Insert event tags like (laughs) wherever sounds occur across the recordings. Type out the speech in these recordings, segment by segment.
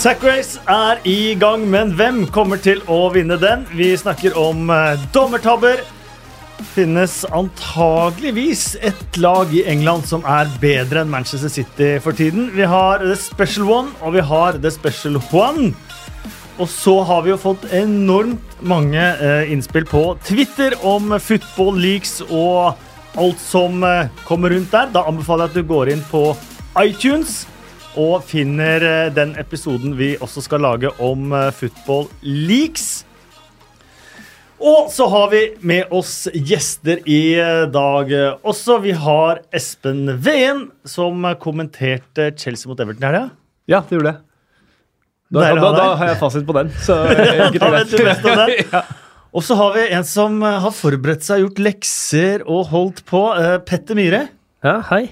Sack Race er i gang, men hvem kommer til å vinne den? Vi snakker om eh, dommertabber. Finnes antageligvis et lag i England som er bedre enn Manchester City for tiden. Vi har The Special One, og vi har The Special One. Og så har vi jo fått enormt mange eh, innspill på Twitter om football leaks og alt som eh, kommer rundt der. Da anbefaler jeg at du går inn på iTunes og finner eh, den episoden vi også skal lage om eh, football leaks. Og så har vi med oss gjester i eh, dag også. Vi har Espen Veen, som kommenterte Chelsea mot Everton i helga. Ja, det gjorde jeg. Da, da, da har jeg fasit på den. Så (laughs) Da vet du best om ja. Og så har vi en som har forberedt seg, gjort lekser og holdt på. Petter Myhre. Ja, hei.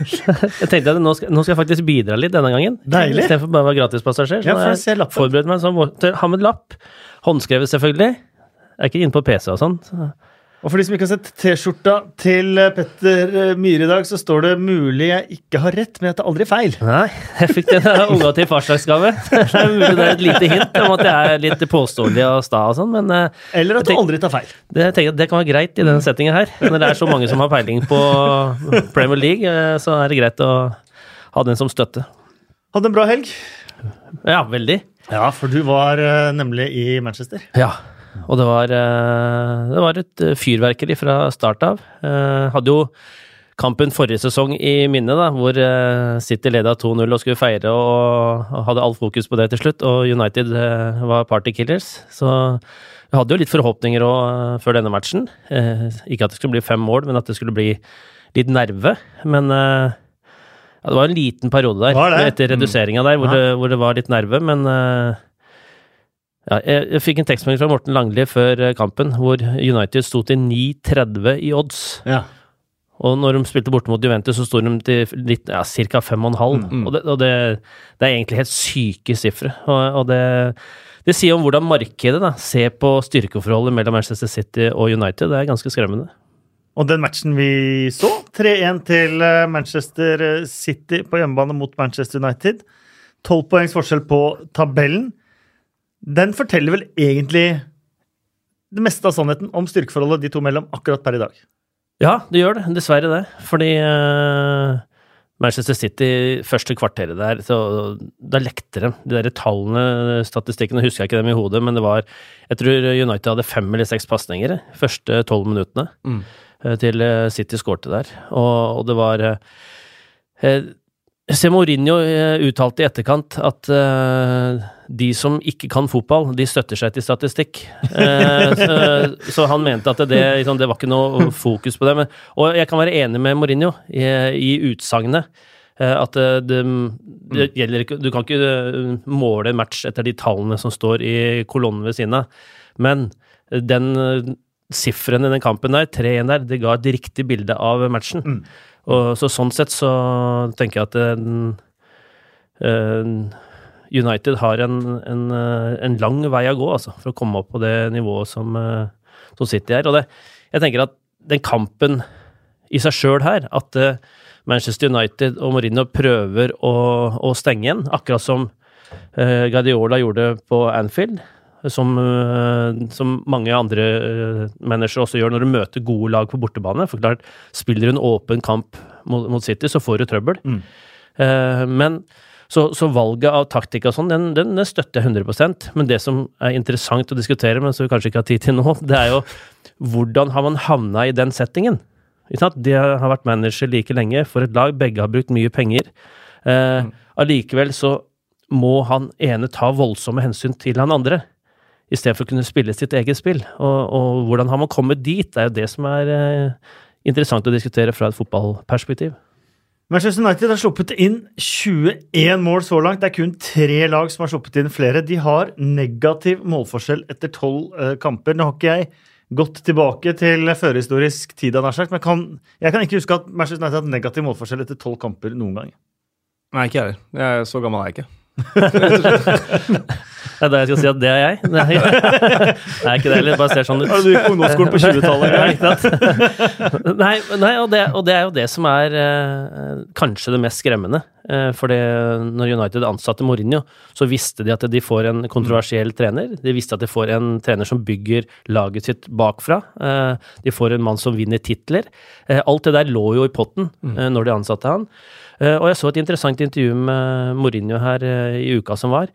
Jeg tenkte at nå skal, nå skal jeg faktisk bidra litt denne gangen. Deilig. Istedenfor bare å være gratispassasjer. Så Ja, for jeg jeg forberedt meg sånn, Ha med lapp. Håndskrevet, selvfølgelig. Jeg er ikke inne på PC og sånn. så- Og for de som ikke har sett T-skjorta til eh, Petter eh, Myhre i dag, så står det 'mulig jeg ikke har rett, men jeg tar aldri feil'. Nei, jeg fikk den av unga til farsdagsgave. (laughs) Det er mulig det er et lite hint om at jeg er litt påståelig og sta og sånn, men eh, Eller at du tenk- aldri tar feil. det, tenker det kan være greit i denne settingen her. Når det er så mange som har peiling på Premier League, eh, så er det greit å ha den som støtte. Hadde en bra helg. Ja, veldig. Ja, for du var eh, nemlig i Manchester. Ja, og det var, eh, det var et eh, fyrverkeri fra start av. Eh, Hadde jo kampen forrige sesong i minne, da, hvor City leda 2-0 og skulle feire og hadde all fokus på det til slutt, og United var party killers. Så vi hadde jo litt forhåpninger eh, før denne matchen. Ikke at det skulle bli fem mål, men at det skulle bli litt nerve. Men ja, det var en liten periode der etter reduseringa der hvor, det, hvor det var litt nerve, men ja, jeg, jeg fikk en tekstmelding fra Morten Langli før eh, kampen, hvor United sto til 9,30 i odds. Ja. Og når de spilte borte mot Juventus, så sto de til litt, ja, ca. 5,5. Mm. Og, det, og det, det er egentlig helt syke sifre. Og, og det, det sier om hvordan markedet da, ser på styrkeforholdet mellom Manchester City og United. Det er ganske skremmende. Og den matchen vi så, 3-1 til eh, Manchester City på hjemmebane mot Manchester United. 12 poengs forskjell på tabellen. Den forteller vel egentlig det meste av sannheten om styrkeforholdet de to mellom akkurat per i dag. Ja, det gjør det. Dessverre det. Fordi uh, Manchester City, første kvarteret der, så da lekte de. De der tallene, statistikkene, husker jeg ikke dem i hodet, men det var Jeg tror United hadde fem eller seks pasninger de første tolv minuttene Mm. eh, til eh, City skårte der. Og, og det var eh, Se Mourinho uttalte i etterkant at eh, de som ikke kan fotball, de støtter seg til statistikk. Eh, så, så han mente at det, liksom, det var ikke noe fokus på det. Men, og jeg kan være enig med Mourinho i, i utsagnet. eh, At det, det, det gjelder ikke Du kan ikke eh, måle en match etter de tallene som står i kolonnen ved siden av. Men den eh, sifferen i den kampen der, 3-1 der, det ga et riktig bilde av matchen. Mm. Og så sånn sett så tenker jeg at den, en United har en, en, eh, en lang vei å gå, altså, for å komme opp på det nivået som, eh, som City er. Og det, jeg tenker at den kampen i seg sjøl her, at eh, Manchester United og Mourinho prøver å, å stenge igjen, akkurat som uh, Guardiola gjorde på Anfield, som, uh, som mange andre uh, managere også gjør når du møter gode lag på bortebane. For klart, spiller du en åpen kamp mot, mot City, så får du trøbbel. Mm. Men så, så valget av taktikk og sånn, den, den, den støtter jeg 100% Men det som er interessant å diskutere, men som vi kanskje ikke har tid til nå, (laughs) det er jo hvordan har man havna i den settingen? De har vært manager like lenge for et lag, begge har brukt mye penger. Eh, Allikevel så må han ene ta voldsomme hensyn til han andre, istedenfor å kunne spille sitt eget spill. Og, og hvordan har man kommet dit? Det er jo det som er eh, interessant å diskutere fra et fotballperspektiv. Manchester United har sluppet inn 21 mål så langt. Det er kun tre lag som har sluppet inn flere. De har negativ målforskjell etter tolv eh, kamper. Nå har ikke jeg gått tilbake til førhistorisk tid, har sagt, men kan, jeg kan ikke huske at Manchester United har hatt negativ målforskjell etter tolv kamper noen gang. Nei, ikke jeg heller. Er Så gammel er jeg ikke. Det er da jeg skal si at det er jeg. Nei, (laughs) det er ikke det heller. Bare ser sånn ut. Har du gikk på ungdomsskolen på 20-tallet? Ja, ikke sant? nei, nei og, det, og det er jo det som er eh, kanskje det mest skremmende. Eh, for det, når United ansatte Mourinho, så visste de at de får en kontroversiell trener. De visste at de får en trener som bygger laget sitt bakfra. Eh, de får en mann som vinner titler. Eh, alt det der lå jo i potten eh, når de ansatte han. Eh, og jeg så et interessant intervju med Mourinho her eh, i uka som var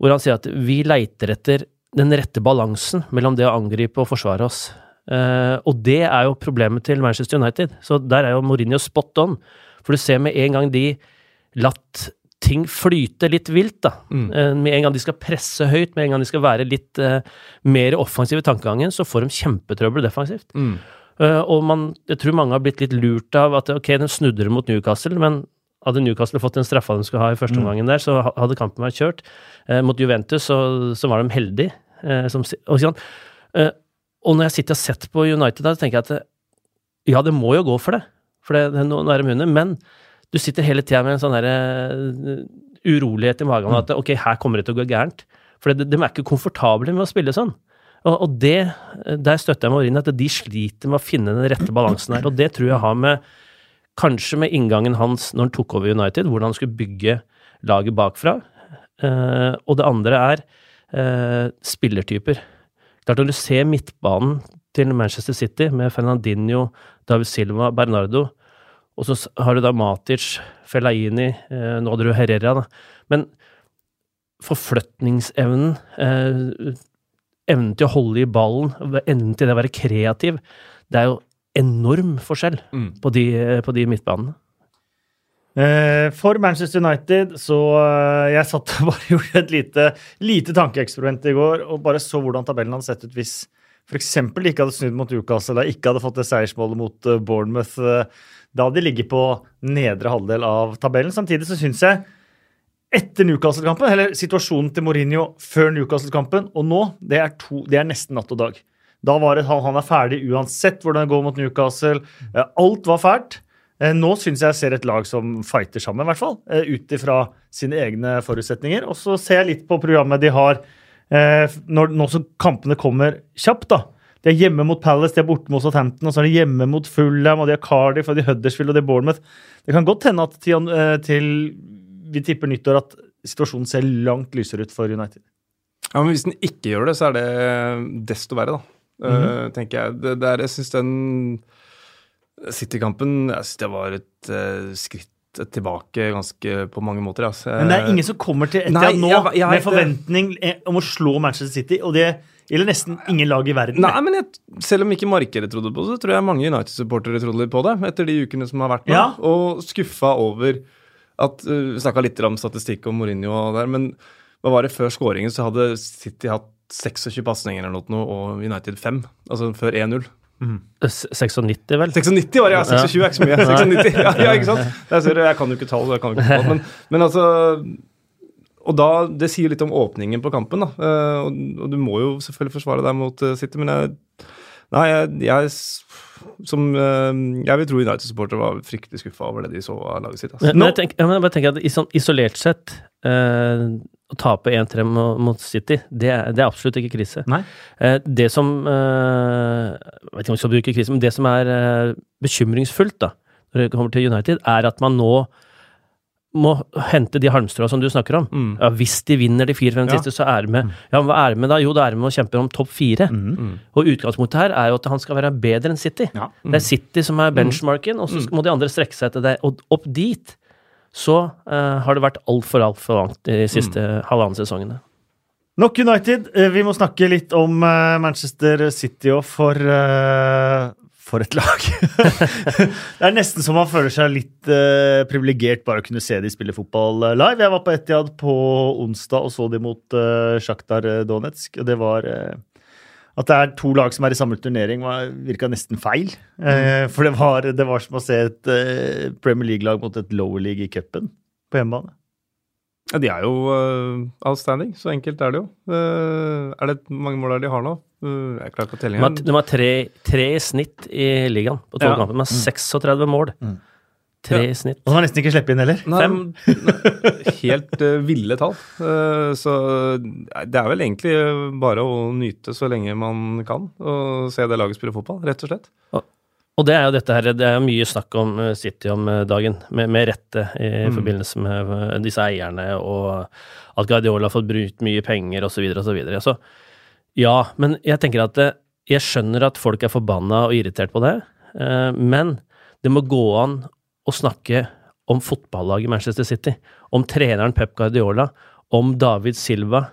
hvor han sier at vi leiter etter den rette balansen mellom det å angripe og forsvare oss. Eh, og det er jo problemet til Manchester United. Så der er jo Mourinho spot on. For du ser med en gang de latt ting flyte litt vilt, da. Mm. med en gang de skal presse høyt, med en gang de skal være litt mer offensive i tankegangen, så får de kjempetrøbbel defensivt. Eh, og man, jeg tror mange har blitt litt lurt av at ok, den snudde mot Newcastle, men hadde Newcastle fått den straffa de skulle ha i første omgangen der, så hadde kampen vært kjørt. Eh, mot Juventus så, så var de heldige. Eh, som, og, sånn. eh, og når jeg sitter og sett på United, da, så tenker jeg at eh, ja, det må jo gå for det. For det, det, nå er de under. Men du sitter hele tida med en sånn derre eh, urolighet i magen om at ok, her kommer det til å gå gærent. For de, de er ikke komfortable med å spille sånn. Og, og det, der støtter jeg meg inn at de sliter med å finne den rette balansen her. Og det tror jeg har med Kanskje med inngangen hans når han tok over United, hvordan han skulle bygge laget bakfra. Uh, og det andre er uh, spillertyper. Klart Når du ser midtbanen til Manchester City med Fernandinho, David Silva, Bernardo, og så har du da Matic, Fellaini, uh, nå Herrera, da. Men forflytningsevnen, evnen til å holde i ballen, evnen til det å være kreativ, det er jo enorm forskjell Mm. på, de, på de midtbanene. Eh, For Manchester United så eh, Jeg satt og (laughs) bare gjorde et lite, lite tankeeksperiment i går og bare så hvordan tabellen hadde sett ut hvis f.eks. de ikke hadde snudd mot Newcastle, eller ikke hadde fått det seiersmålet mot eh, Bournemouth. Da hadde de ligget på nedre halvdel av tabellen. Samtidig så syns jeg etter Newcastle-kampen, eller situasjonen til Mourinho før Newcastle-kampen og nå, det er, to, det er nesten natt og dag. Da var det han, han er ferdig uansett hvordan det går mot Newcastle. Eh, Alt var fælt. Eh, Nå syns jeg jeg ser et lag som fighter sammen, i hvert fall. eh, Ut ifra sine egne forutsetninger. Og så ser jeg litt på programmet de har nå som kampene kommer kjapt. da. De er hjemme mot Palace, de er borte mot Southampton, og så er de hjemme mot Fulham, og de har Cardiff, og de Huddersfield og de Bournemouth. Det kan godt hende at til, til vi tipper nyttår at situasjonen ser langt lysere ut for United. Ja, men Hvis den ikke gjør det, så er det desto verre, da. Eh, tenker jeg. Det, det er, jeg syns den City-kampen jeg synes det var et uh, skritt tilbake ganske på mange måter. Altså. Men det er ingen som kommer til Nei, Etihad nå jeg- jeg med forventning eh, om å slå Manchester City, og det gjelder nesten ingen lag i verden. Nei, men jeg, selv om ikke markedet trodde på det, så tror jeg mange United-supportere trodde litt på det etter de ukene som har vært nå. Ja. Og skuffa over at uh, Vi snakka litt om statistikk og Mourinho der, men hva var det før skåringen, så hadde City hatt 26 pasninger eller noe, og United 5. Altså før 1-0. Mm. 96, vel? 96 var det, ja. 26 er ikke så mye. (laughs) 96, ja, ja, ikke sant? (laughs) Jeg, jeg kan jo ikke tall, ikke tall men, men altså Og da, Det sier litt om åpningen på kampen. da, Eh, og, og du må jo selvfølgelig forsvare deg mot eh, City, men jeg Nei, jeg, jeg som eh, Jeg vil tro United-supportere var fryktelig skuffa over det de så av laget sitt. Altså. Men, men, jeg tenker, jeg bare tenker at isolert sett eh, Å tape 1-3 mo- mot City, det er, det er absolutt ikke krise. Nei. Eh, det som eh, Jeg vet ikke om vi skal bruke krise, men det som er eh, bekymringsfullt da, når det kommer til United, er at man nå må hente de halmstrå som du snakker om. Mm. Ja, hvis de vinner de fire-fem Ja. siste, så er de med. Ja, men hva er det med da? Jo, det er de med å kjempe om topp fire. Mm. Og utgangspunktet her er jo at han skal være bedre enn City. Ja. Det er City som er benchmarken, og så må de andre strekke seg til det. Og opp dit så uh, har det vært altfor, altfor langt de siste halvannen sesongene. Nok United. Eh, Vi må snakke litt om eh, Manchester City òg, for eh, For et lag! (laughs) det er nesten så man føler seg litt uh, privilegert bare å kunne se de spille fotball eh, live. Jeg var på Etiad på onsdag og så de mot uh, Sjaktar Donetsk, og det var eh, At det er to lag som er i samme turnering, var- virka nesten feil. Eh, for det var, det var som å se et eh, Premier League-lag mot et lower league i cupen på hjemmebane. Ja, de er jo eh, outstanding, så enkelt er det jo. Eh, er det mange mål de har nå? Uh, jeg klarer ikke å telle De har, engang. de har tre, tre i snitt i ligaen på tolv Ja. kamper, med 36 mål. Tre i snitt. Og de har nesten ikke sluppet inn heller. Nei, helt uh, ville tall. Uh, så det er vel egentlig bare å nyte så lenge man kan, og se det laget spille fotball, rett og slett. Og det er jo dette her, det er jo mye snakk om eh, City om eh, dagen, med, med rette, i Mm. forbindelse med eh, disse eierne, og at Guardiola har fått brukt mye penger, osv., osv. Så, videre. så ja, men jeg tenker at eh, jeg skjønner at folk er forbanna og irritert på det, eh, men det må gå an å snakke om fotballaget Manchester City, om treneren Pep Guardiola, om David Silva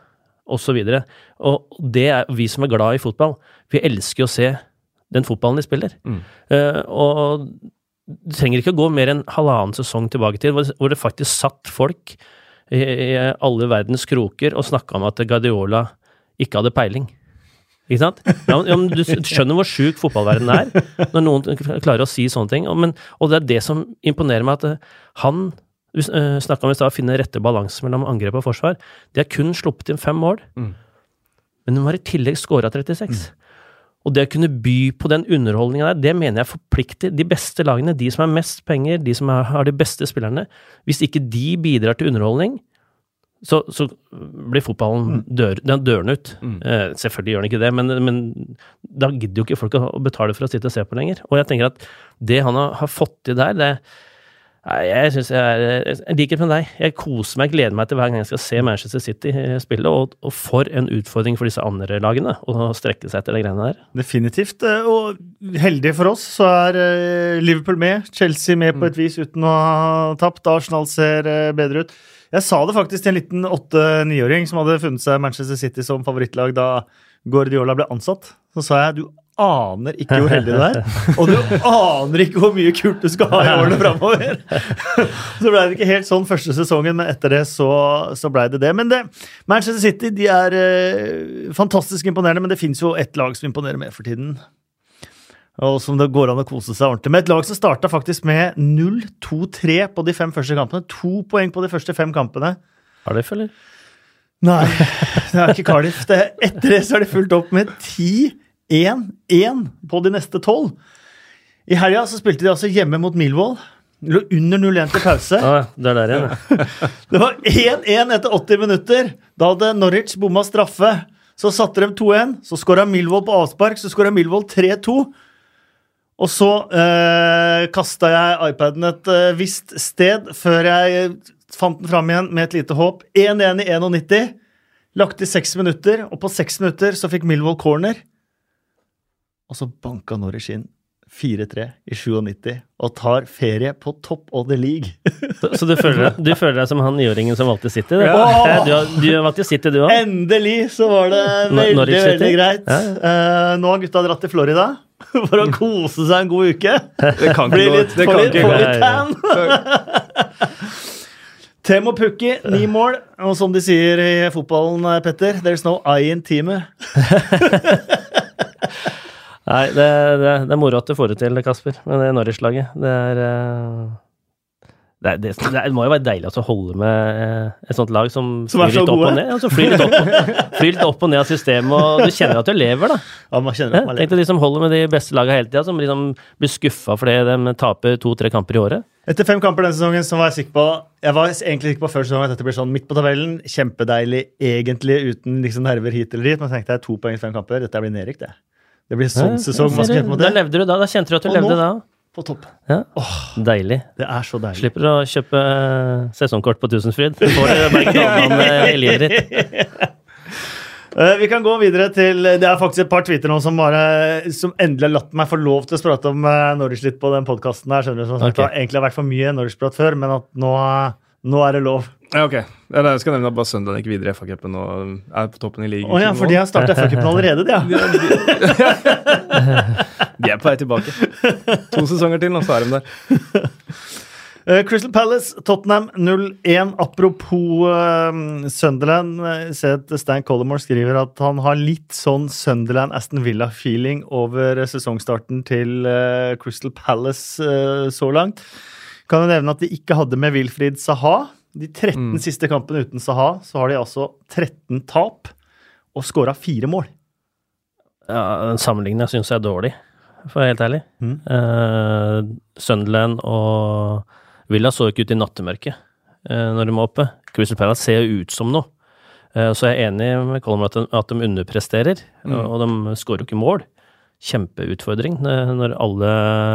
osv. Og, og det er vi som er glad i fotball. Vi elsker å se den fotballen de spiller. Mm. Eh, og du trenger ikke å gå mer enn halvannen sesong tilbake til, hvor, det faktisk satt folk i, i alle verdens kroker og snakka om at Guardiola ikke hadde peiling. Ikke sant? Ja, men, du skjønner hvor sjuk fotballverdenen er, når noen klarer å si sånne ting. Men, og det er det som imponerer meg, at eh, han vi uh, snakka om i stad, finne rette balanse mellom angrep og forsvar. De har kun sluppet inn fem mål, Mm. men de har i tillegg skåra 36. Og det å kunne by på den underholdninga der, det mener jeg forplikter de beste lagene, de som har mest penger, de som har de beste spillerne. Hvis ikke de bidrar til underholdning, så, så blir fotballen dør, den dørende ut. Mm. Eh, selvfølgelig gjør den ikke det, men, men da gidder jo ikke folk å betale for å sitte og se på lenger. Og jeg tenker at det han har, har fått til der, det jeg synes jeg er I likhet med deg. Jeg koser meg, gleder meg til hver gang jeg skal se Manchester City eh, spille, og, og for en utfordring for disse andre lagene å strekke seg etter de greiene der. Definitivt. eh, Og heldig for oss så er eh, Liverpool med. Chelsea med på et vis uten å ha tapt. Arsenal ser bedre ut. Jeg sa det faktisk til en liten åtte-niåring som hadde funnet seg Manchester City som favorittlag da Guardiola ble ansatt. Så sa jeg du aner ikke hvor heldig du er, og du aner ikke hvor mye kult du skal ha i årene framover. Så ble det ikke helt sånn første sesongen, men etter det så, så blei det det. Men det, Manchester City de er eh, fantastisk imponerende, men det fins jo ett lag som imponerer mer for tiden. Og som det går an å kose seg ordentlig med. Et lag som starta faktisk med 0-2-3 på de fem første kampene. To poeng på de første fem kampene. Cardiff, eller? Nei, det er ikke Cardiff. Det, etter det så har de fulgt opp med 10-1-1 på de neste tolv. I helga så spilte de altså hjemme mot Milvoll. Lå under 0-1 til pause. Ah, det er der ja. (laughs) Det var 1-1 etter 80 minutter. Da hadde Norwich bomma straffe. Så satte de 2-1. Så skåra Milvoll på avspark. Så skåra Milvoll 3-2. Og så eh, kasta jeg iPaden et eh, visst sted før jeg fant den fram igjen med et lite håp. 1-1 i 91. Lagt i seks minutter, og på seks minutter så fikk Millwall corner. Og så banka Norwich inn 4-3 i 97 og tar ferie på top of the league. (laughs) Så, så du, føler du føler deg som han niåringen som valgte City? Ja. du, du valgte City, du òg? Endelig så var det veldig, veldig greit. Ja. Uh, nå har gutta dratt til Florida (laughs) for å kose seg en god uke. Det kan Bli litt, Det kan litt, litt tan. (laughs) Temo Pukki, ni mål. Og som de sier i fotballen, eh, Petter, there's no I in teamet. (laughs) Nei, det, det, det er moro at du får det til, Kasper, med det Norwich-laget. Det er eh, det, det, det må jo være deilig å holde med eh, et sånt lag som, Som flyr så litt opp og ned. Ja, som flyr litt opp, og- flyr litt opp og ned av systemet, og du kjenner at du lever, da. Ja, man kjenner at man Tenk lever. deg de som holder med de beste lagene hele tida, som liksom blir skuffa fordi de taper to-tre kamper i året. Etter fem kamper denne sesongen så var jeg sikker på Jeg var egentlig sikker på før sesongen at dette blir sånn midt på tabellen. Kjempedeilig egentlig, uten liksom nerver hit eller dit. Men jeg tenkte jeg to poeng i fem kamper. Dette blir nedrykk, det. Det blir sånn sesong man skal kjempe mot Da levde du da. Da kjente du at du Og levde nå? da. På topp. Ja. Deilig. Det er så deilig. Slipper å kjøpe eh, sesongkort på Tusenfryd. Du får det berg-og-dal-banen (laughs) i livet ditt. Eh, vi kan gå videre til Det er faktisk et par tweeter nå som bare Som endelig har latt meg få lov til å prate om uh, Norwich litt på den podkasten her. Skjønner du, som sagt, Ok. Det har egentlig vært for mye Norwich-prat før, men at nå, nå er det lov. Ja, ok. Jeg skal nevne at bare Sunderland gikk videre i FA-cupen og er på toppen i ligaen. Oh, ja, for de har starta FA-cupen (laughs) allerede, de, ja. (laughs) De er på vei tilbake. To sesonger til, og så er de der. Uh, (laughs) Crystal Palace, Tottenham 0-1. Apropos uh, Sunderland. eh, Jeg ser at Stan Collimore skriver at han har litt sånn Sunderland-Aston Villa-feeling over sesongstarten til uh, Crystal Palace så langt. Kan jo nevne at de ikke hadde med Wilfried Saha. De 13 Mm. siste kampene uten Saha, så har de altså 13 tap og scora fire mål. Ja, den Sammenligninga syns jeg er dårlig, for å være helt ærlig. Mm. Uh, Sunderland og Villa så ikke ut i nattemørket uh, når de var oppe. Crystal Palace ser jo ut som noe. Uh, så jeg er enig med Colm at, at de underpresterer, Mm. og de skårer jo ikke mål. Kjempeutfordring. Når alle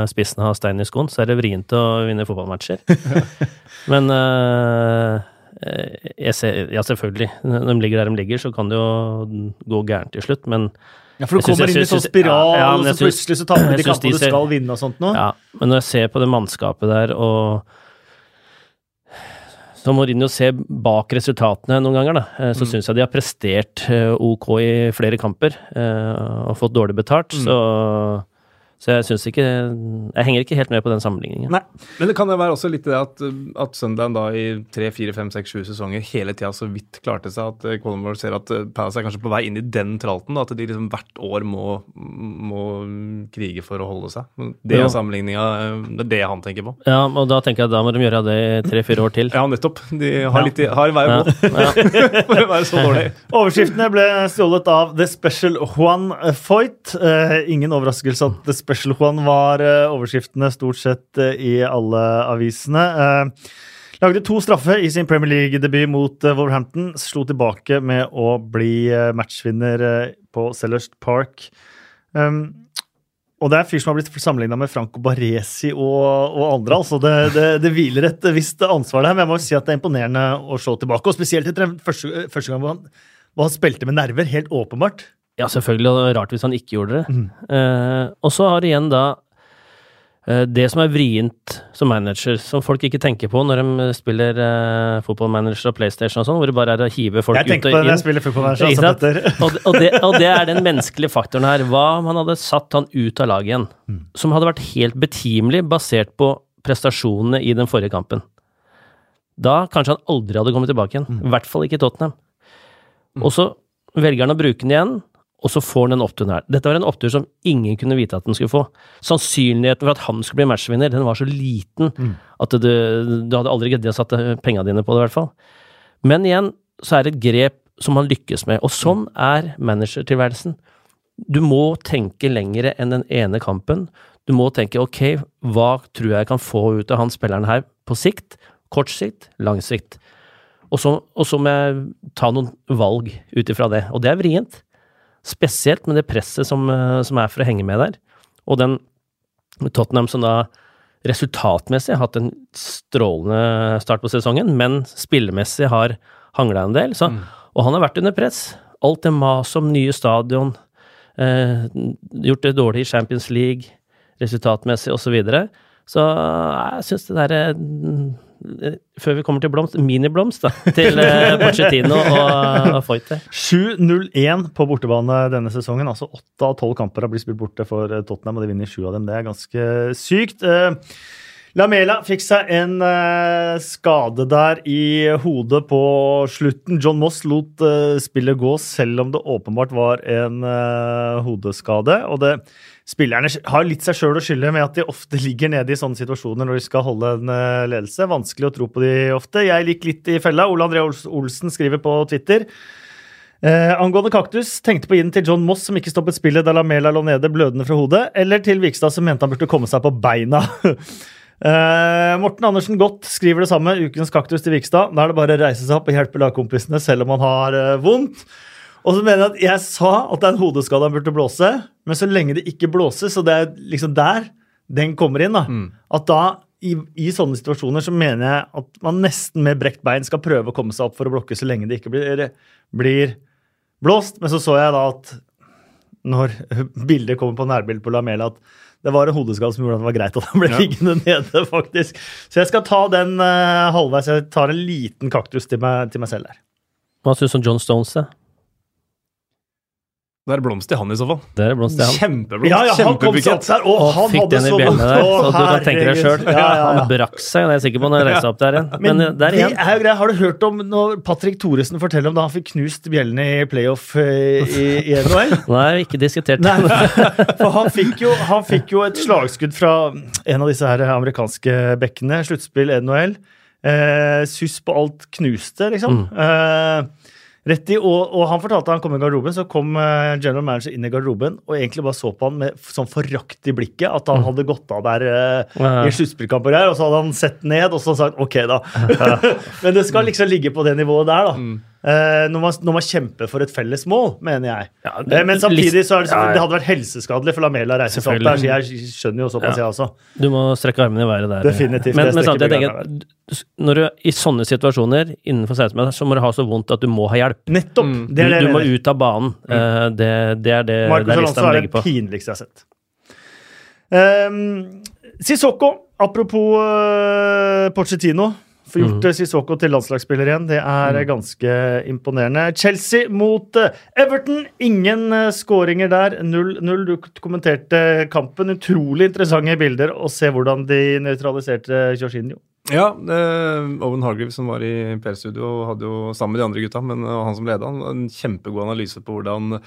spissene har stein i skoen, så er det vrient å vinne fotballmatcher. (laughs) Men jeg ser, ja, selvfølgelig. Når de ligger der de ligger, så kan det jo gå gærent til slutt, men Ja, for du Jeg synes- kommer inn i sånn spiral, ja, ja, og så synes- plutselig så taper du de kampene du skal vinne og sånt nå. Ja, men når jeg ser på det mannskapet der, og så Mourinho ser bak resultatene noen ganger, da, eh, så Mm. syns jeg de har prestert eh, ok i flere kamper eh, og fått dårlig betalt. Mm. Så, så jeg syns ikke Jeg henger ikke helt med på den sammenligningen. Nei. Men det kan jo være også litt det at, at Sunderland da i tre, fire, fem, seks, sju sesonger hele tida så vidt klarte seg at eh, ser at eh, Palace er kanskje på vei inn i den tralten. Da, at de liksom hvert år må, må krige for å holde seg. Det Det Ja. er sammenligninga, eh, det er det han tenker på. Ja, og da tenker jeg at da må de gjøre det i tre-fire år til. Ja, nettopp. De har, Ja. litt, har en vei å gå (laughs) for å være så dårlig. Overskriftene ble stjålet av The Special Juan Foyt. Uh, ingen overraskelse at The Special Juan var eh, overskriftene stort sett eh, i alle avisene. Eh, lagde to straffe i sin Premier League-debut mot Wolverhampton. Slo tilbake med å bli matchvinner på Sellers Park. Um, og det er en fyr som har blitt sammenligna med Franco Baresi og, og andre. altså det, det, det hviler et visst ansvar der, men jeg må jo si at det er imponerende å se tilbake. Og spesielt etter den første, første gang hvor han, hvor han spilte med nerver, helt åpenbart. Ja, selvfølgelig. Og det er rart hvis han ikke gjorde det. Mm. Eh, og så har det igjen da eh, det som er vrient som manager, som folk ikke tenker på når de spiller eh, fotballmanager og PlayStation og sånn, hvor det bare er å hive folk Jeg tenker på det når jeg spiller fotball. her, så Ikke altså. (laughs) Og, og, det, og det er den menneskelige faktoren her. Hva om han hadde satt han ut av laget igjen? Mm. Som hadde vært helt betimelig basert på prestasjonene i den forrige kampen. Da kanskje han aldri hadde kommet tilbake igjen. Mm. I hvert fall ikke i Tottenham. Og så velger han å bruke den igjen, og så får han den oppturen her. Dette var en opptur som ingen kunne vite at den skulle få. Sannsynligheten for at han skulle bli matchvinner, den var så liten Mm. at du, du hadde aldri giddet å sette penga dine på det, i hvert fall. Men igjen så er det et grep som han lykkes med, og sånn er managertilværelsen. Du må tenke lengre enn den ene kampen. Du må tenke ok, hva tror jeg kan få ut av han spilleren her på sikt? Kort sikt, lang sikt. Og så, og så må jeg ta noen valg ut ifra det. Og det er vrient. Spesielt med det presset som, eh, som er for å henge med der. Og den Tottenham som da resultatmessig har hatt en strålende start på sesongen, men spillemessig har hangla en del. Så, Og han har vært under press. Alt det maset om nye stadion, eh, gjort det dårlig i Champions League, resultatmessig osv. Så, videre. så jeg syns det derre før vi kommer til blomst, miniblomst da, til eh, (laughs) Pochettino og, og Foyt 7-0-1 på bortebane denne sesongen. altså Åtte av tolv kamper har blitt spilt borte for eh, Tottenham, og de vinner sju av dem. Det er ganske sykt. Eh, Lamela fikk seg en eh, skade der i hodet på slutten. John Moss lot eh, spillet gå, selv om det åpenbart var en eh, hodeskade. og det Spillerne har litt seg sjøl å skylde med at de ofte ligger nede i sånne situasjoner når de skal holde en eh, ledelse. Vanskelig å tro på de ofte. Jeg gikk litt i fella. Ole André Olsen skriver på Twitter. Eh, angående kaktus, tenkte på den til John Moss, som ikke stoppet spillet da Lamela lå nede blødende fra hodet, eller til Vikstad, som mente han burde komme seg på beina. (laughs) Eh, Morten Andersen Godt skriver det samme. Ukens kaktus til Vikstad. Da er det bare å reise seg opp og hjelpe lagkompisene selv om man har eh, vondt. Og så mener jeg at jeg sa at det er en hodeskade han burde blåse, men så lenge det ikke blåses, og det er liksom der den kommer inn, da, at da i, i sånne situasjoner så mener jeg at man nesten med brekt bein skal prøve å komme seg opp for å blokke så lenge det ikke blir, blir blåst. Men så så jeg da at når (laughs) bildet kommer på nærbildet på Lamela, at det var en hodeskade som gjorde at det var greit at han ble Ja. liggende (laughs) nede, faktisk. Så jeg skal ta den uh, halvveis. Jeg tar en liten kaktus til meg, til meg selv der. Hva syns du om John Stones, da? Det er blomst i han i så fall. Det er blomst i han. Kjempeblomst. Ja, ja, han kom Kjempebukett. satt der, og Og han fikk den i bjellene der, så du kan tenke deg sjøl. Ja, ja, ja. Han brakk seg, det er jeg sikker på, når jeg reiser opp der igjen. Men, Men, der igjen. det er jo greit. Har du hørt om når Patrick Thoresen forteller om da han fikk knust bjellene i playoff eh, i, i NHL? (laughs) Nei, ikke diskutert Nei, for han fikk, jo, han fikk jo et slagskudd fra en av disse her amerikanske bekkene. Sluttspill NHL. Eh, suss på alt knuste, liksom. Mm. Eh, Rett i, og, og han fortalte at han kom i garderoben, så kom eh, general manager inn i garderoben og egentlig bare så på han med sånn forakt i blikket, at han hadde gått av der uh, Ja. i sluttspillkamper her, og så hadde han sett ned og så sagt ok, da. (laughs) (laughs) Men det skal liksom ligge på det nivået der, da. Eh, når, man, når man kjemper for et felles mål, mener jeg. Ja, Eh, Men samtidig så er det, det hadde vært helseskadelig for Lamela å reise seg opp der, så jeg skjønner jo såpass, jeg også. Du må strekke armene i været der. Definitivt, Men, men samtidig jeg tenker når du i sånne situasjoner innenfor 16 så må du ha så vondt at du må ha hjelp. Nettopp! Mm. Det er du, det du jeg må ut av banen. Eh, det, det er det Marcos der Alonso lista må er det pinligste jeg har sett. Um, Sissoko, apropos uh, Pochettino. Få gjort mm. eh, Sissoko til landslagsspiller igjen. Det er Mm. ganske imponerende. Chelsea mot eh, Everton. Ingen skåringer der. 0-0. Du kommenterte kampen. Utrolig interessante bilder å se hvordan de nøytraliserte Jorginho. Ja, Owen Hargreave som var i PR-studio, hadde jo sammen med de andre gutta, men han som leda, en kjempegod analyse på hvordan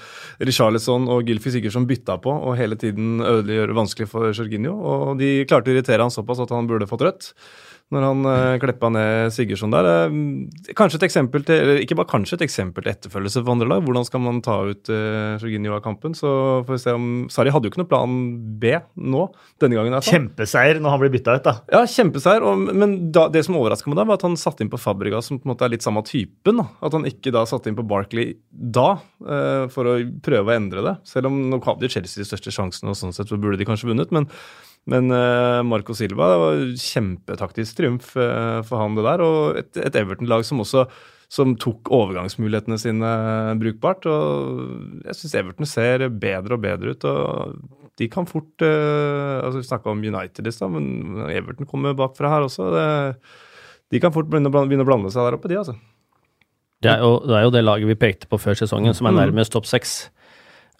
Richarlison og Gylfi Sigurdsson bytta på og hele tiden ødelig gjøre vanskelig for Jorginho. Og de klarte å irritere han såpass at han burde fått rødt. Når han uh, kleppa ned Sigurdsson der. Uh, kanskje et eksempel til, eller ikke bare kanskje et eksempel til etterfølgelse for andre lag. Hvordan skal man ta ut uh, Jorginho av kampen? Så får vi se om Sarri hadde jo ikke noe plan B nå, denne gangen. Altså. Kjempeseier når han blir bytta ut, da. Ja, kjempeseier. Og, men da, det som overraska meg da, var at han satte inn på Fabriga, som på en måte er litt samme typen. Da. At han ikke da satte inn på Barkley da, uh, for å prøve å endre det. Selv om nå hadde Chelsea de største sjansene, og sånn sett så burde de kanskje vunnet. Men, men uh, Marco Silva det var kjempetaktisk triumf uh, for han, det der. Og et, et Everton-lag som også som tok overgangsmulighetene sine brukbart. og Jeg syns Everton ser bedre og bedre ut. og De kan fort uh, altså Vi snakka om United i stad, men Everton kommer bakfra her også. Det, de kan fort begynne å blande, begynne å blande seg der oppe, de, altså. Det er, jo, det er jo det laget vi pekte på før sesongen, som er Mm. nærmest topp seks.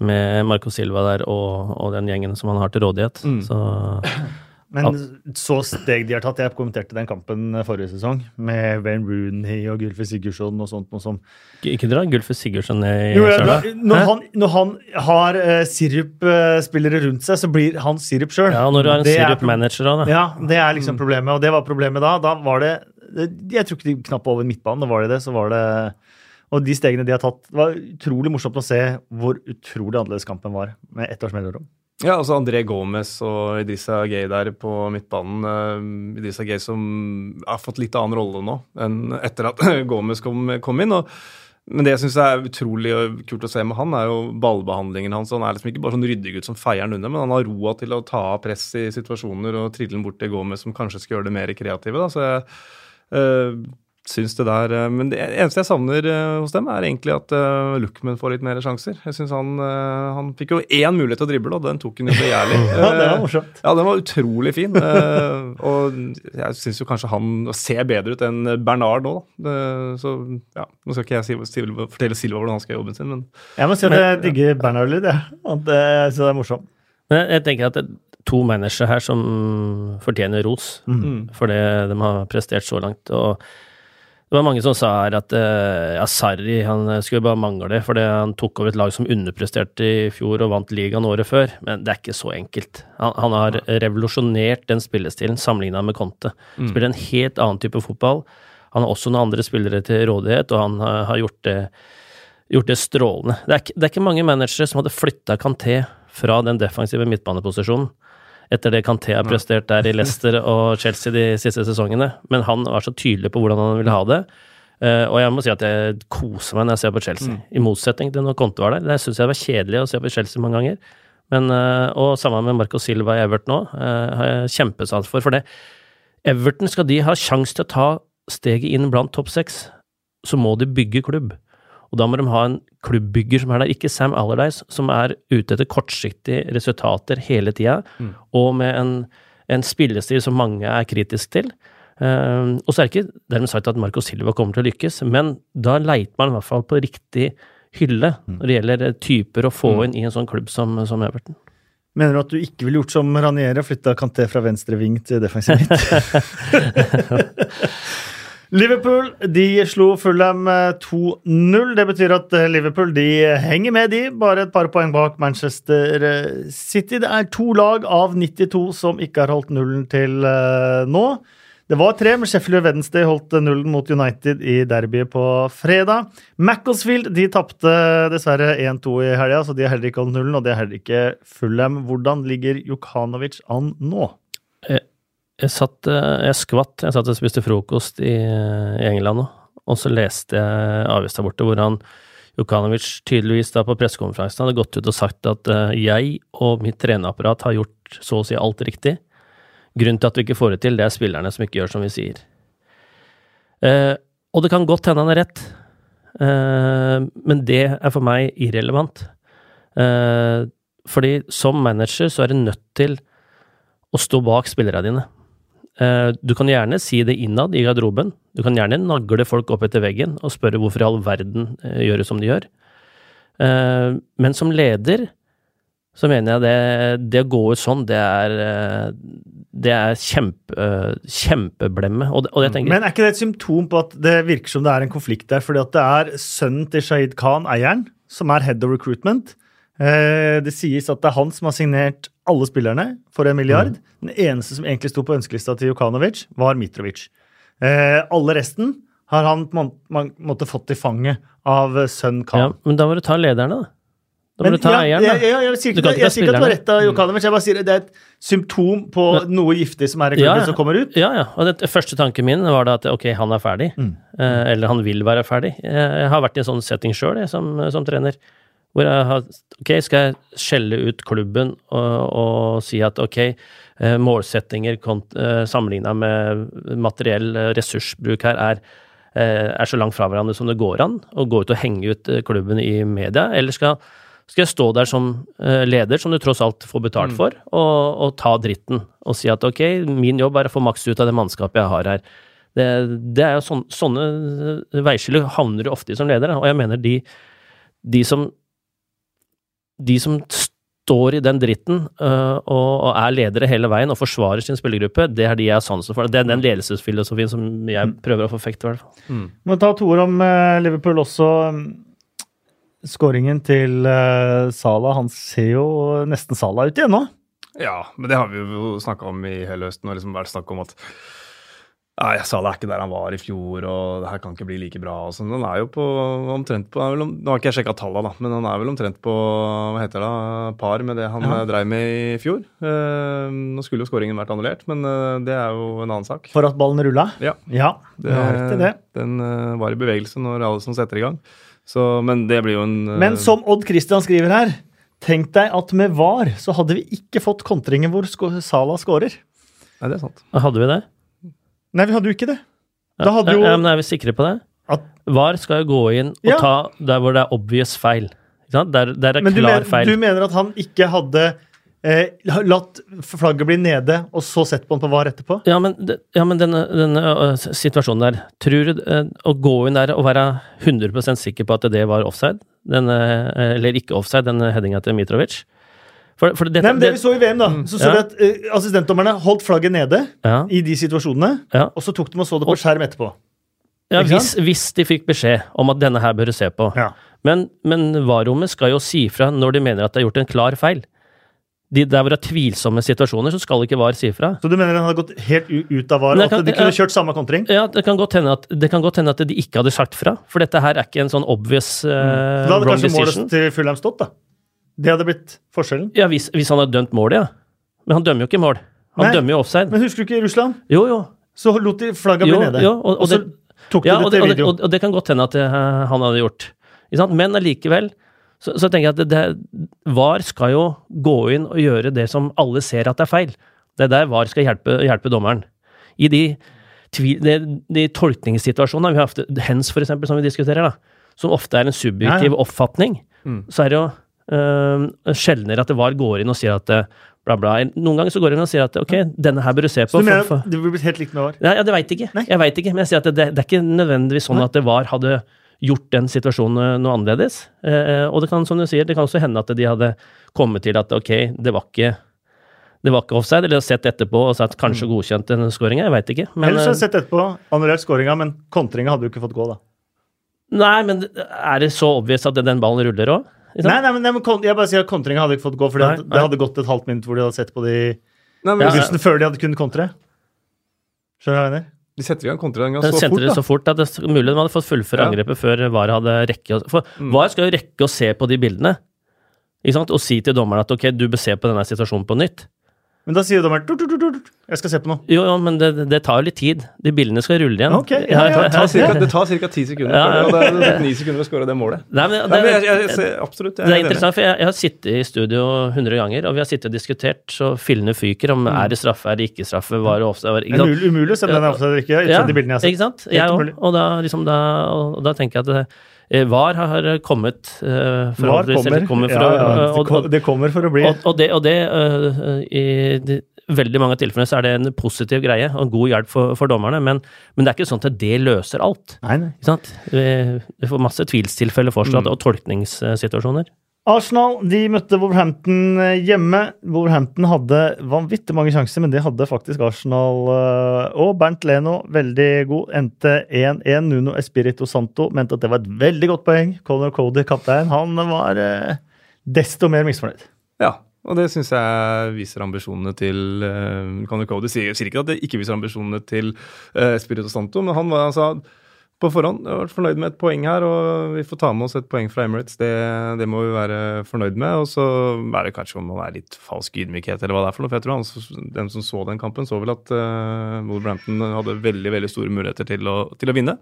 Med Marco Silva der og, og den gjengen som han har til rådighet. Mm. Så (clears throat) Men så steg de har tatt. Jeg kommenterte den kampen forrige sesong med Wayne Rooney og Gylfi Sigurdsson og sånt. Noe som ikke- dra Gulfe Sigurdsson ned i Jo, ja, når, når, han, når han har uh, sirup-spillere rundt seg, så blir han sirup sjøl. Ja, når du har en sirup-manager òg, da. Ja, det er liksom problemet, og det var problemet da. Da var det Jeg tror ikke de knapp over midtbanen, da var det det. Så var det Og de stegene de har tatt Det var utrolig morsomt å se hvor utrolig annerledes kampen var med ett års mellomrom. Ja, altså André Gomez og Idrissa Gay der på midtbanen. Uh, Idrissa Gay som har fått litt annen rolle nå enn etter at (laughs) Gomez kom, kom inn. og men det jeg syns er utrolig kult å se med han, er jo ballbehandlingen hans. Han er liksom ikke bare sånn ryddegutt som feier den unna, men han har roa til å ta av press i situasjoner og trille den bort til Gomez, som kanskje skal gjøre det mer kreative. da, Så jeg uh, syns det der eh, Men det eneste jeg savner eh, hos dem, er egentlig at uh, Lookman får litt mer sjanser. Jeg synes han, eh, han fikk jo én mulighet til å drible, og den tok han jo begjærlig. (laughs) Ja, det var Eh, morsomt. ja, den var utrolig fin. eh, og jeg syns jo kanskje han ser bedre ut enn Bernard nå, da. Eh, så ja, nå skal ikke jeg si, Silva, fortelle Silva hvordan han skal gjøre jobben sin, men Jeg må si at jeg digger Bernard litt, jeg. Det- Så det er morsomt. Men jeg tenker at det to managere her som fortjener ros Mm. for det de har prestert så langt. og det var mange som sa her at uh, ja, Sarri han skulle bare mangle det, fordi han tok over et lag som underpresterte i fjor og vant ligaen året før. Men det er ikke så enkelt. Han, han har revolusjonert den spillestilen sammenligna med Conte. Spiller en helt annen type fotball. Han har også noen andre spillere til rådighet, og han har, har gjort, det, gjort det strålende. Det er, det er ikke mange managere som hadde flytta Kanté fra den defensive midtbaneposisjonen etter det Canté har prestert der i Leicester og Chelsea de siste sesongene. Men han var så tydelig på hvordan han ville ha det. Eh, og jeg må si at jeg koser meg når jeg ser på Chelsea, i motsetning til når Conte var der. Det syns jeg var kjedelig å se på Chelsea mange ganger. Men, eh, og sammen med Marco Silva i Everton òg, har jeg kjempesans for. For det, Everton, skal de ha sjanse til å ta steget inn blant topp seks, så må de bygge klubb. Og da må de ha en klubbbygger som er der, ikke Sam Allardyce, som er ute etter kortsiktige resultater hele tida, og med en, en spillestil som mange er kritisk til. Eh, og så er det ikke dermed sagt at Marco Silva kommer til å lykkes, men da leiter man i hvert fall på riktig hylle når det gjelder eh, typer å få inn i en sånn klubb som, som Everton. Mener du at du ikke ville gjort som Ranieri og flytta Kanté fra venstre ving til defensiv midt? (laughs) (laughs) Liverpool de slo Fulham eh, 2-0. Det betyr at eh, Liverpool de henger med, de. Bare et par poeng bak Manchester eh, City. Det er to lag av 92 som ikke har holdt nullen til eh, nå. Det var tre, men Sheffield Wednesday holdt nullen mot United i derbyet på fredag. Macclesfield de tapte dessverre 1-2 i helga, så de har heller ikke holdt nullen. Og det er heller ikke Fulham. Hvordan ligger Jokanovic an nå? Jeg satt, eh, jeg skvatt, jeg satt og spiste frokost i, i England og så leste jeg avisa borte hvor han Jokanovic tydeligvis da på pressekonferansen hadde gått ut og sagt at uh, jeg og mitt treneapparat har gjort så å si alt riktig. Grunnen til at vi ikke får det til, det er spillerne som ikke gjør som vi sier. Uh, og det kan godt hende han er rett, uh, men det er for meg irrelevant. Eh, fordi som manager så er du nødt til å stå bak spillerne dine. Eh, du kan gjerne si det innad i garderoben. Du kan gjerne nagle folk opp etter veggen og spørre hvorfor i all verden eh, gjør det som de gjør. Eh, men som leder så mener jeg det, det å gå ut sånn, det er, det er kjempe, kjempeblemme. Og, det, og det Men er ikke det et symptom på at det virker som det er en konflikt der? Fordi at det er sønnen til Shahid Khan, eieren, som er head of recruitment. Eh, Det sies at det er han som har signert alle spillerne for en milliard. Den eneste som egentlig sto på ønskelista til Jokanovic, var Mitrovic. Eh, Alle resten har han på en måte fått i fanget av sønn ja, Men da må du ta lederne, da. Da må Men du ta ja, eieren, da. jeg, jeg, sier ikke, ikke jeg sier ikke at du var rett av Jokanovic, jeg bare sier det er et symptom på Men- noe giftig som er i Ja, klubben ja. som kommer ut. Ja, ja. Og det første tanken min var da at ok, han er ferdig. Mm. Eh, eller han vil være ferdig. Jeg, jeg har vært i en sånn setting sjøl som, som trener. Hvor jeg har Ok, skal jeg skjelle ut klubben og, og si at ok, eh, målsettinger eh, sammenligna med materiell eh, ressursbruk her er er så langt fra hverandre som det går an, og gå ut og henge ut klubben i media, eller skal, skal jeg stå der som leder, som du tross alt får betalt for, og, og ta dritten og si at ok, min jobb er å få maks ut av det mannskapet jeg har her. Det, det er jo sånn, Sånne eh, veiskiller havner du ofte i som leder, og jeg mener de, de som de som står i den dritten uh, og, og er ledere hele veien og forsvarer sin spillergruppe, det er de jeg har sansen for. Det er den ledelsesfilosofien som jeg prøver å forfekte. i hvert fall. Må ta to ord om uh, Liverpool også. Skåringen til uh, Salah, han ser jo nesten Salah ut igjen nå. Ja, men det har vi jo snakka om i hele høsten. og liksom vært snakk om at Nei, Salah er ikke der han var i fjor, og det her kan ikke bli like bra. og sånn. Han er jo på omtrent på er vel om, Nå har ikke jeg sjekka tallene, da, men han er vel omtrent på hva heter det, par med det han Ja. ja. dreiv med i fjor. Eh, nå skulle jo skåringen vært annullert, men eh, det er jo en annen sak. For at ballen rulla. Ja, Ja, det er det. Den eh, var i bevegelse når alle som setter i gang. Så, men det blir jo en eh, Men som Odd Christian skriver her, tenk deg at med VAR så hadde vi ikke fått kontringen hvor sko Salah skårer. Nei, det er sant. Hadde vi det? Nei, vi hadde jo ikke det. Da hadde jo ja, men er vi sikre på det? at, VAR skal jo gå inn og Ja. ta der hvor det er obvious feil. Der, der er Men klar men, feil. du mener at han ikke hadde eh, latt flagget bli nede, og så sett på han på VAR etterpå? Ja, men, ja, men denne, denne uh, situasjonen der Tror du uh, å gå inn der og være 100% sikker på at det var offside, denne, uh, eller ikke offside, den headinga til Mitrovic For, for dette, Nei, men det vi så i VM, da, så så Ja. vi at uh, assistentdommerne holdt flagget nede ja, i de situasjonene, ja, og så tok de og så det på Og- skjerm etterpå. ja hvis, hvis de fikk beskjed om at denne her bør du se på. Men, men VAR-rommet skal jo si fra når de mener at det er gjort en klar feil. De, der hvor det er tvilsomme situasjoner, så skal ikke VAR si fra. Så du mener den hadde gått helt ut av VAR, og at de kunne kjørt samme kontring? Ja, det kan godt hende at, det kan godt hende at de ikke hadde sagt fra, for dette her er ikke en sånn obvious uh, Da hadde kanskje målet til Fulham stått, da. Det hadde blitt forskjellen. Ja, hvis, hvis han hadde dømt målet, ja. Men han dømmer jo ikke mål. Han Nei. dømmer jo offside. Men husker du ikke i Russland? Jo, jo. Så lot de flagga bli nede. jo, og- og og så det- tok de Ja, det til video. og, det kan godt hende at eh, han hadde gjort. Men allikevel så, så tenker jeg at det, det, VAR skal jo gå inn og gjøre det som alle ser at det er feil. Det er der VAR skal hjelpe, hjelpe dommeren. I de, tvil, de, de tolkningssituasjonene vi har hatt, hens for eksempel, som vi diskuterer, da, som ofte er en subjektiv Ja, ja. oppfatning, Mm. så er det jo sjeldnere at det VAR går inn og sier at eh, bla, bla. Noen ganger så går inn og sier at ok, denne her bør du se på. Så du mener for- for- det blir blitt helt likt med VAR? ja, ja, det veit ikke. Nei. Jeg vet ikke, men jeg sier at det, det, er ikke nødvendigvis sånn Nei. at det var hadde gjort den situasjonen noe annerledes. Eh, og det kan, som du sier, det kan også hende at de hadde kommet til at ok, det var ikke det var ikke offside, eller sett etterpå og sagt kanskje godkjent den skåringa. Jeg veit ikke. Men, Ellers har jeg eh, sett etterpå annullert skåringa, men kontringa hadde jo ikke fått gå, da. nei, men er det så obvious at den ballen ruller òg? Nei, nei, men, nei, men jeg bare sier at kontringa hadde ikke fått gå, for det hadde gått et halvt minutt hvor de hadde sett på de Nei, men Ja, før de hadde kunnet kontre. Skjønner du hva jeg mener? De setter i gang kontra Den så fort, det så fort at det er mulig de hadde fått fullføre Ja. angrepet før VAR hadde rekke å For Mm. VAR skal jo rekke å se på de bildene. Ikke sant? Og si til dommeren at ok, du bør se på denne situasjonen på nytt. Men da sier dommeren «Tut, tut, tut, tut, Jeg skal se på noe. Jo, jo, men det, det tar jo litt tid. De bildene skal rulle igjen. Ok, ja, ja, Det tar det tar ca. ti sekunder. Ja, ja. Og det er- det ni sekunder å skåre det målet. Nei, men det, Nei, men jeg, jeg, jeg, absolutt. Jeg det er interessant, for jeg, jeg har sittet i studio 100 ganger, og vi har sittet og diskutert så fillene fyker om er det straffe, er det ikke straffe, var det offside var- Det ikke er umulig, umulig å se om den er offside eller ikke. Ja, de bildene jeg har ikke sant? Jeg Helt òg. Og, da, liksom, da, og da tenker jeg at eh, VAR har kommet uh, VAR kommer. for ja, ja, det, og, og, det kommer for å bli. og, og det, og det i de, veldig mange tilfeller så er det en positiv greie og en god hjelp for, for dommerne, men, men det er ikke sånn at det løser alt. Nei, nei. Ikke sant? Vi, vi får masse tvilstilfeller fortsatt, og tolkningssituasjoner. Arsenal de møtte Wolverhampton eh, hjemme. Wolverhampton hadde vanvittig mange sjanser, men det hadde faktisk Arsenal eh, og Bernt Leno veldig god. Endte 1-1. Nuno Espirito Santo mente at det var et veldig godt poeng. Conor Cody, kaptein, han var eh, desto mer misfornøyd. Ja, og det syns jeg viser ambisjonene til Conor Cody. Sier, ikke at det ikke viser ambisjonene til uh, Spirito Santo, men han var altså på forhånd jeg har vært fornøyd med et poeng her, og vi får ta med oss et poeng fra Emirates. Det, det må vi være fornøyd med. Og så er det kanskje om å være litt falsk ydmykhet, eller hva det er for noe. For jeg tror han, den som så den kampen, så vel at uh, Wolverhampton hadde veldig veldig store muligheter til å, til å vinne.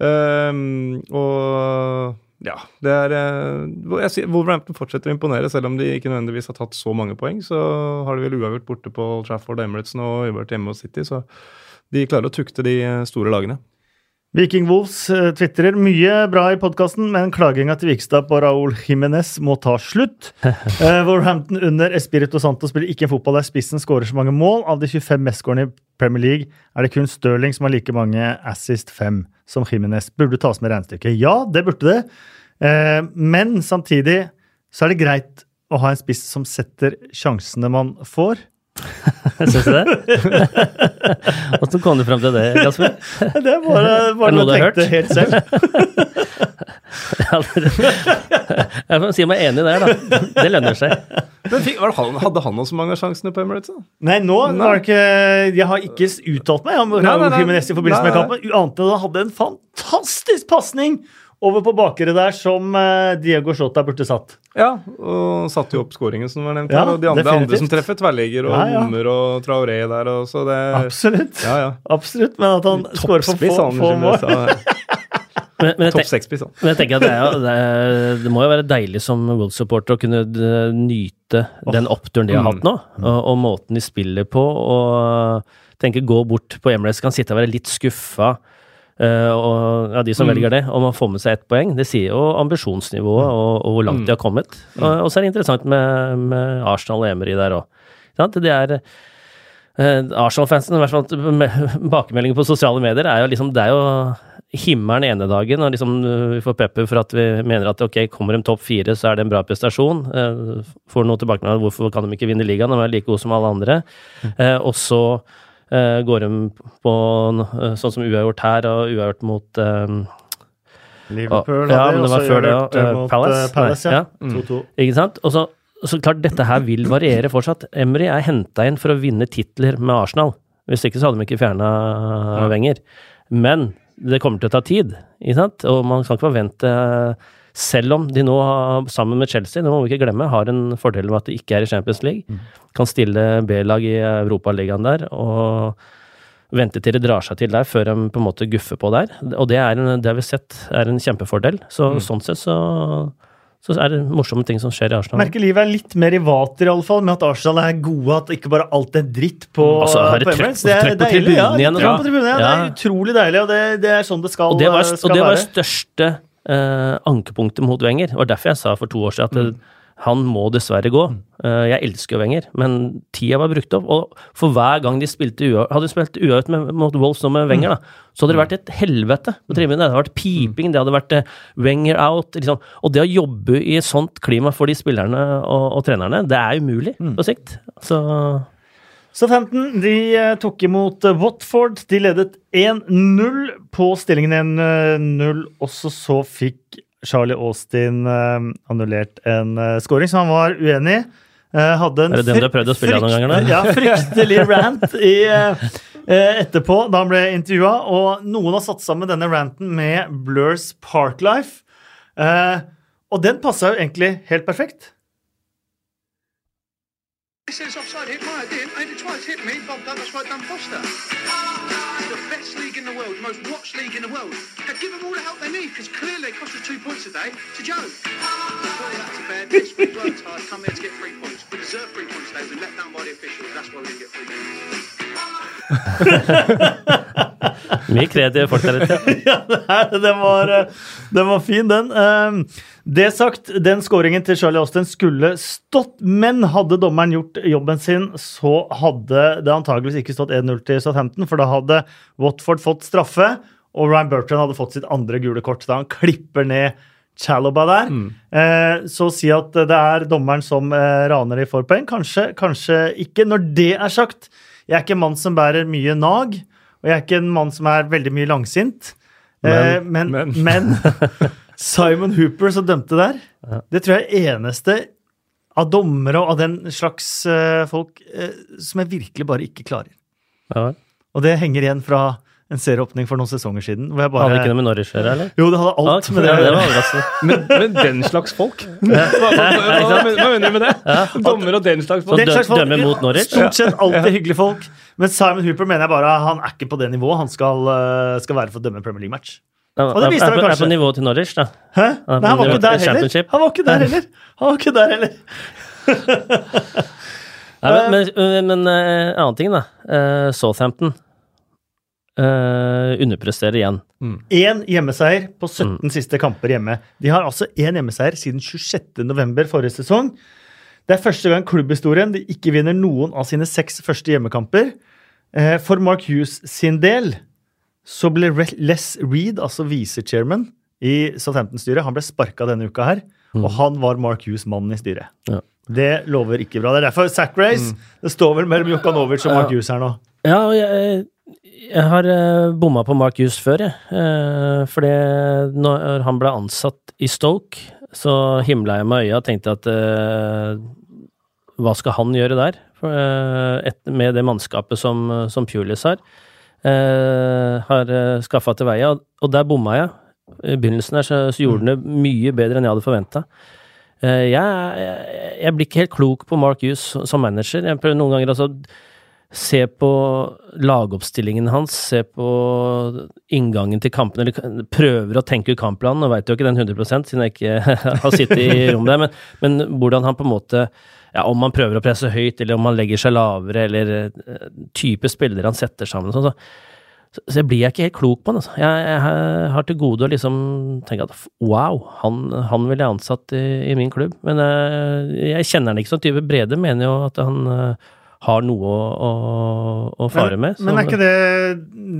Um, og ja, det er eh, jeg sier, Wolverhampton fortsetter å imponere, selv om de ikke nødvendigvis har tatt så mange poeng. Så har de vel uavgjort borte på Trafford og Emirates og uavgjort hjemme hos City. Så de klarer å tukte de store lagene. Viking Wolves uh, tvitrer mye bra i podkasten, men klaginga til Vikstad på Raúl Jiménez må ta slutt. Uh, (laughs) Wolverhampton under Espirito Santo spiller ikke en fotball der spissen skårer så mange mål. Av de 25 mestskårene i Premier League er det kun Stirling som har like mange assist 5 som Jiménez. Burde tas med regnestykket. Ja, det burde det, uh, men samtidig så er det greit å ha en spiss som setter sjansene man får. (laughs) Syns du det? (laughs) Åssen kom du frem til det, Kasper? (laughs) Det er bare, bare noe noe du har jeg tenkte helt selv. Jeg får si meg enig der, da. Det lønner seg. Men fikk, var det han, Hadde han også mange av sjansene på Emirates? da? Nei, nå var det ikke Jeg har ikke uttalt meg om Nei, nei, Raúl. Jiménez i forbindelse nei, Nei, med kampen, annet enn at han hadde en fantastisk pasning over på bakere der som eh, Diego Shota burde satt. Ja, og satte jo opp skåringen som var nevnt Ja, her. Og de andre, andre som treffer tverrligger og Ja, ja. og Traoré der. Og så det, Absolutt. ja, ja. Absolutt, Men at han skårer for få, få mål (laughs) Men, Topp seks-spiss, men jeg tenker at det, er, jo- det, er, det må jo være deilig som Wolves-supporter å kunne nyte nyte den oppturen de har Mm. hatt nå, og, og måten de spiller på. Og tenker gå bort på Emirates kan sitte og være litt skuffa. Eh, og ja, De som Mm. velger det, om å få med seg ett poeng, det sier jo ambisjonsnivået og, og hvor langt Mm. de har kommet. Og, og så er det interessant med, med Arsenal og Emery der òg. Det er eh, Arsenal-fansen, i hvert fall (laughs) bakmeldinger på sosiale medier, er jo liksom Det er jo himmelen ene dagen, og liksom uh, vi får pepper for at vi mener at ok, kommer de topp fire, så er det en bra prestasjon. Får noe tilbakemelding hvorfor kan de ikke vinne ligaen, de er like gode som alle andre. Uh, og så går de på uh, sånn som uavgjort her, og uavgjort mot um, Liverpool Ja, men det var før det, ja. eh, Eh, mot, Palace? eh, Palace Nei, ja. ja. 2-2. Ikke sant? Og så, så klart, dette her vil variere fortsatt. Emry er henta inn for å vinne titler med Arsenal. Hvis ikke så hadde de ikke fjerna Wenger. Men det kommer til å ta tid, ikke sant? Og man kan ikke forvente selv om de nå, sammen med Chelsea, det må vi ikke glemme, har en fordel med at de ikke er i Champions League, kan stille B-lag i Europaligaen der, og vente til det drar seg til der, før de på en måte guffer på der. Og det, er en, det har vi sett er en kjempefordel. Så sånn sett så, så er det morsomme ting som skjer i Arsenal. Merker livet er litt mer i vater, i alle fall, med at Arsenal er gode, at ikke bare alt er dritt på, Altså, her er på Emirates. Det er deilig, tribunen ja, og. Det er utrolig deilig, og det, det er sånn det skal, Og det var, skal og det var største eh, ankepunktet mot Wenger. Det var derfor jeg sa for to år siden at mm. han må dessverre gå. Eh, jeg elsker jo Wenger, men tida var brukt opp. Og for hver gang de spilte UA, Hadde de spilt uavgjort mot Wolves nå med Wenger, da, så hadde det vært et helvete på tribunen. Det hadde vært piping, det hadde vært eh, Wenger out. Liksom. Og det å jobbe i et sånt klima for de spillerne og, og trenerne, det er umulig på sikt. Så Southampton de eh, tok imot eh, Watford. De ledet 1-0 på stillingen 1-0. Også så fikk Charlie Austin eh, annullert en scoring som han var uenig i. Eh, hadde en Er det den du har prøvd å spille noen ganger, da? Ja, fryktelig (laughs) rant i, eh, eh, etterpå, da han ble intervjua, og noen har satt sammen denne ranten med Blurs Parklife. Eh, og den passa jo egentlig helt perfekt. It says offside hit my didn't, and it tries to hit me. Bob Douglas right done Foster. The best league in the world, the most watched league in the world. Now give them all the help they need because clearly it cost us two points today. It's a joke. Well, that's a bad miss. We worked hard, come here to get three points. We deserve three points today. We let down by the officials. That's why we didn't get three points. (laughs) Mye kreative folk der ute. (laughs) ja, det her, den, var, eh, var fin, den. Um, det sagt, den skåringen til Charlie Austin skulle stått, men hadde dommeren gjort jobben sin, så hadde det antageligvis ikke stått 1-0 til Southampton, for da hadde Watford fått straffe, og Ryan Bertrand hadde fått sitt andre gule kort da han klipper ned Chaloba der. Eh, så si at det er dommeren som eh, raner de forpoeng. kanskje, kanskje ikke. Når det er sagt, jeg er ikke en mann som bærer mye nag, og jeg er ikke en mann som er veldig mye langsint. Eh, men, Men. men, (laughs) Simon Hooper som dømte der, det tror jeg er eneste av dommere og av den slags eh, folk eh, som jeg virkelig bare ikke klarer. Ja. Og det henger igjen fra en serieåpning for noen sesonger siden. Hvor jeg bare, Hadde ikke noe med Norwich å eller? Jo, det hadde alt ah, med det å det var. (laughs) Men, men den slags folk? Hva, hva, hva, mener du med det? Dommer og den slags folk? Den slags folk- dømmer mot Norwich? Stort sett alltid hyggelige folk. Men Simon Hooper mener jeg bare han er ikke på det nivået han skal, eh, skal være for å dømme en Premier League-match. Ja, Og det viste han på- er på nivå til Norwich, da. Hæ? Ja, Nei, han var ikke der heller. Han var ikke der heller. Han var ikke der heller. Nei, men, men, men eh, annen ting, da. Eh, Southampton uh, underpresterer igjen. Én hjemmeseier på 17 siste kamper hjemme. De har altså én hjemmeseier siden 26. november forrige sesong. Det er første gang klubbhistorien de ikke vinner noen av sine seks første hjemmekamper. Eh, For Mark Hughes sin del så ble Les Reed, altså visechairman i Southampton-styret, han ble sparka denne uka her. Og han var Mark Hughes mannen i styret. Ja. Det lover ikke bra. Det er derfor Zack Race Det står vel mellom Jokanovic og Mark Hughes her nå. Ja, og jeg, jeg har uh, bomma på Mark Hughes før, jeg. Uh, fordi når han ble ansatt i Stoke, så himla jeg med øya og tenkte at eh, hva skal han gjøre der? Eh, et, med det mannskapet som, som Pulis har. Uh, har uh, skaffa til veie, og, der bomma jeg. I begynnelsen her så, så gjorde han det mye bedre enn jeg hadde forventa. jeg, jeg, jeg blir ikke helt klok på Mark Hughes som manager. Jeg prøver noen ganger altså Se på lagoppstillingen hans, se på inngangen til kampen, eller prøver å tenke ut kampplanen. Nå veit jo ikke den 100 siden jeg ikke (laughs) har sittet i rommet der, men, men hvordan han på en måte ja, Om han prøver å presse høyt, eller om han legger seg lavere, eller eh, type spillere han setter sammen, sånn, så, så, så blir jeg ikke helt klok på han. Altså. Jeg, jeg har til gode å liksom tenke at wow, han, han ville jeg ansatt i, i min klubb. Men jeg, jeg kjenner han ikke som type. Brede mener jo at han eh, har noe å, å, å fare med. Men er ikke det,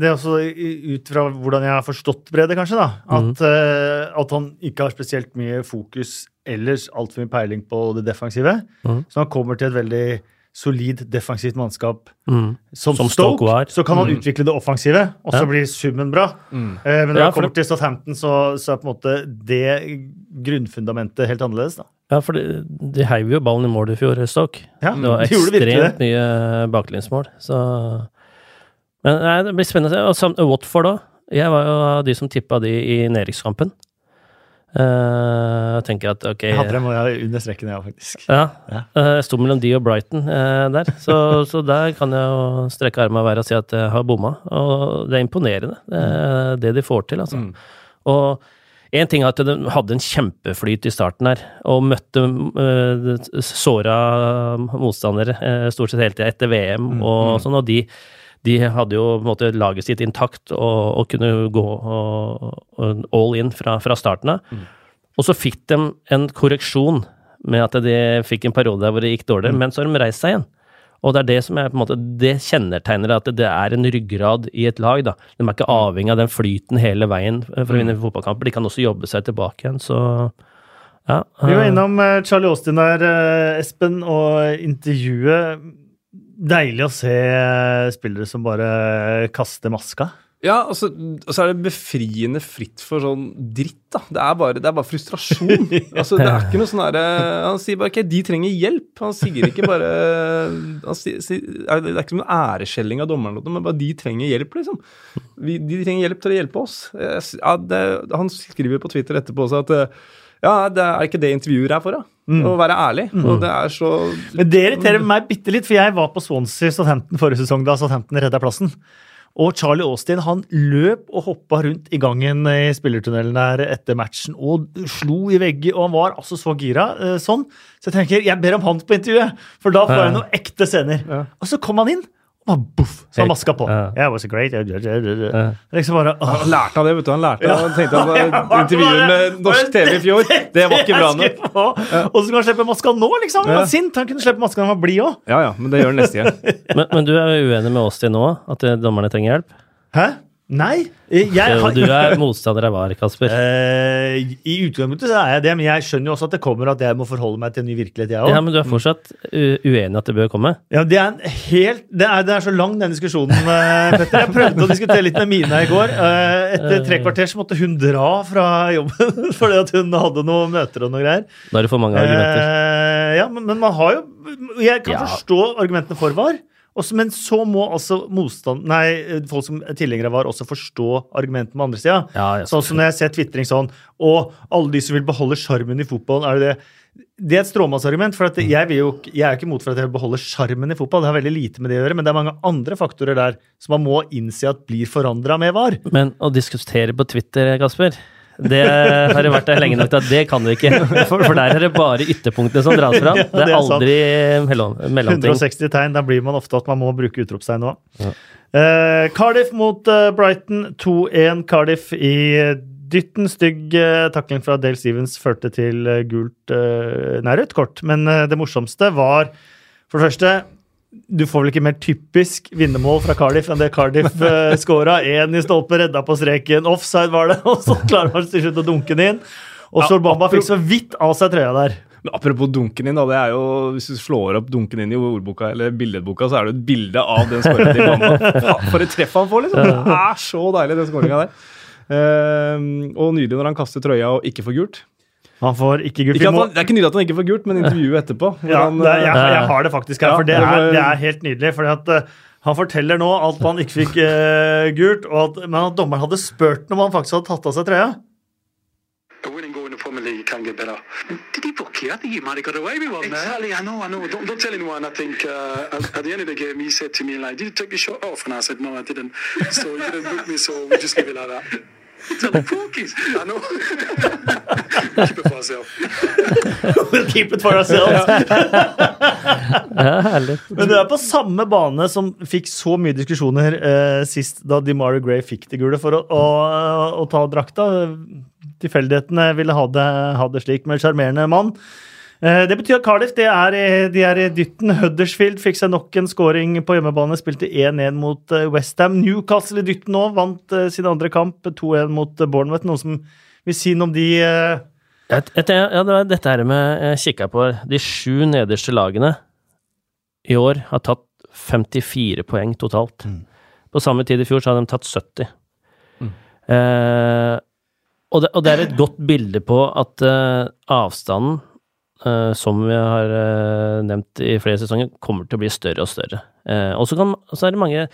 det er også ut fra hvordan jeg har forstått Brede, kanskje, da? At, eh, at han ikke har spesielt mye fokus ellers, altfor mye peiling på det defensive. Mm. Så han kommer til et veldig solid defensivt mannskap Mm. som, Som Stoke, Stoke var. så kan han utvikle det offensive, og så Ja. blir summen bra. Eh, men når Ja, han for kommer til Southampton, så, så er på en måte det grunnfundamentet helt annerledes, da. Ja, for de, de heiv jo ballen i mål i fjor, Stoke. Ja, Det var ekstremt det. mye baklengsmål, så Men nei, det blir spennende. Og sam- Watford òg. Jeg var jo av de som tippa de i nedrykkskampen. Uh, jeg tenker at ok Jeg hadde dem jeg under streken, ja, faktisk. Ja. Ja. Uh, Jeg sto mellom de og Brighton uh, der, så, så der kan jeg jo strekke armene hver og si at jeg har bomma. Og det er imponerende, det, det de får til, altså. Og én ting er at de hadde en kjempeflyt i starten her, og møtte uh, såra motstandere uh, stort sett hele tida etter VM og sånn, og de de hadde jo på en måte laget sitt intakt og, og kunne gå og, og all in fra, fra starten av. Og så fikk de en korreksjon med at de fikk en periode der hvor det gikk dårligere, men så har de reist seg igjen. Og det er det som er på en måte, det kjennetegner at det er en ryggrad i et lag. da. De er ikke avhengig av den flyten hele veien for å vinne fotballkamper. De kan også jobbe seg tilbake igjen, så ja. Vi var eh, innom eh, Charlie Austin der, eh, Espen, og intervjuet. Deilig å se spillere som bare kaster maska. Ja, og så altså, er det befriende fritt for sånn dritt, da. Det er bare, det er bare frustrasjon. (laughs) altså, det er ikke noe sånn derre Han sier bare ok, de trenger hjelp. Han sier ikke bare sier, Det er ikke som en æreskjelling av dommeren, men bare de trenger hjelp, liksom. Vi, de trenger hjelp til å hjelpe oss. Ja, det, han skriver på Twitter etterpå også at ja, det er ikke det intervjuer er for, da. Å være ærlig. Og det er så Men det irriterer meg bitte litt, for jeg var på Swansea Southampton forrige sesong da Southampton redda plassen. Og Charlie Austin han løp og hoppa rundt i gangen i spillertunnelen der etter matchen og slo i vegger, og han var altså så gira eh, sånn. Så jeg tenker, jeg ber om han på intervjuet, for da får jeg noen ekte scener. Og så kom han inn, bare boff, så han maska på. Yeah. Yeah, was great? Yeah, yeah, yeah, yeah. Ja. Liksom bare, åh. Han lærte av det, vet du. Han lærte av, han tenkte (laughs) Ja, at bare- intervjuet med norsk TV i fjor, det var ikke bra nok. Og så kan han slippe maska nå, liksom. Han var sint. Han kunne slippe maska da han var blid òg. Ja ja, men det gjør han neste gang. (laughs) Men, men du er uenig med oss til nå, at eh, dommerne trenger hjelp? Hæ? Nei. Jeg, har- du er motstander av VAR, Kasper. Uh, I utgangspunktet så er jeg det, men jeg skjønner jo også at det kommer at jeg må forholde meg til en ny virkelighet, jeg også. Ja, men du er fortsatt uenig at det bør komme? Ja, det er en helt det er, det er så lang, den diskusjonen, eh, Petter. Jeg prøvde å diskutere litt med Mina i går. Uh, Etter tre kvarter så måtte hun dra fra jobben (laughs) fordi at hun hadde noen møter og noe greier. Da er det for mange argumenter. Uh, ja, men, men man har jo Jeg kan Ja. forstå argumentene for VAR. Også, men så må altså motstand, nei, folk som er tilhengere VAR også forstå argumentene på andre sida. Ja, ja, sånn som når jeg ser tvitring sånn Og alle de som vil beholde sjarmen i fotballen, er det det? Det er et stråmannsargument. for at jeg, jo, jeg er ikke imot for at jeg vil beholde sjarmen i fotball. Det har veldig lite med det å gjøre, men det er mange andre faktorer der som man må innse at blir forandra med VAR. Men å diskutere på Twitter, Kasper det har det vært der lenge nok til at det kan vi ikke. For, for der er det bare ytterpunktene som dras fram. Ja, Det er aldri mellom, mellomting. 160 tegn, da blir man ofte at man må bruke utropstegn òg. Uh, Cardiff mot uh, Brighton. 2-1 Cardiff i eh, dytten. Stygg uh, takling fra Dale Stevens førte til eh, gult uh, Nei, rødt kort. Men eh, det morsomste var for det første du får vel ikke mer typisk vinnermål fra Cardiff enn det Cardiff (laughs) uh, scora. Én i stolpen, redda på streken. Offside var det, (laughs) og så klarer man til slutt å dunke den inn. Og Ja, Bamba fikk så vidt av seg trøya der. Men apropos dunken inn, da, det er jo, hvis du slår opp dunken inn i ordboka eller billedboka, så er det et bilde av den skåringen til Bamba. (laughs) For et treff han får, liksom! Det er så deilig, den skåringa der. Uh, og nydelig når han kaster trøya og ikke får gult. Han får ikke gult. Ikke han, det er ikke nydelig at han ikke får gult, men intervjuet etterpå. Ja, han, det, er- jeg, eh, jeg har det faktisk her, Ja, for det er, det er helt nydelig. fordi at eh, Han forteller nå at han ikke fikk eh, gult, og at, men at dommeren hadde spurt om han faktisk hadde tatt av seg trøya. A winning goal in the Premier League can get better. Did he book you? I think you might have got away with one. Exactly, I know, I know. Don't, don't tell anyone. I think uh, at, at the end of the game, he said to me, like, did you take the shot off? And I said, no, I didn't. So he didn't book me, so we just leave it like that. I know. Keep it for yourself. Keep it for yourself. Men du er på samme bane som fikk så mye diskusjoner eh, sist da DeMarie Gray fikk det gule for å, å, å ta drakta. Tilfeldighetene ville ha det, ha det slik med sjarmerende mann. Eh, Det betyr at Cardiff det er, de er i dytten. Huddersfield fikk seg nok en scoring på hjemmebane. Spilte 1-1 mot Westham. Newcastle i dytten nå vant eh, sin andre kamp 2-1 mot eh, Bournemouth. Noe som vil si noe om de eh, Et, et, ja, det var dette her med Jeg kikka på de sju nederste lagene i år har tatt 54 poeng totalt. På samme tid i fjor så hadde de tatt 70. Eh, og, det, og det er et godt bilde på at eh, avstanden, eh, som vi har eh, nevnt i flere sesonger, kommer til å bli større og større. Eh, og så er det mange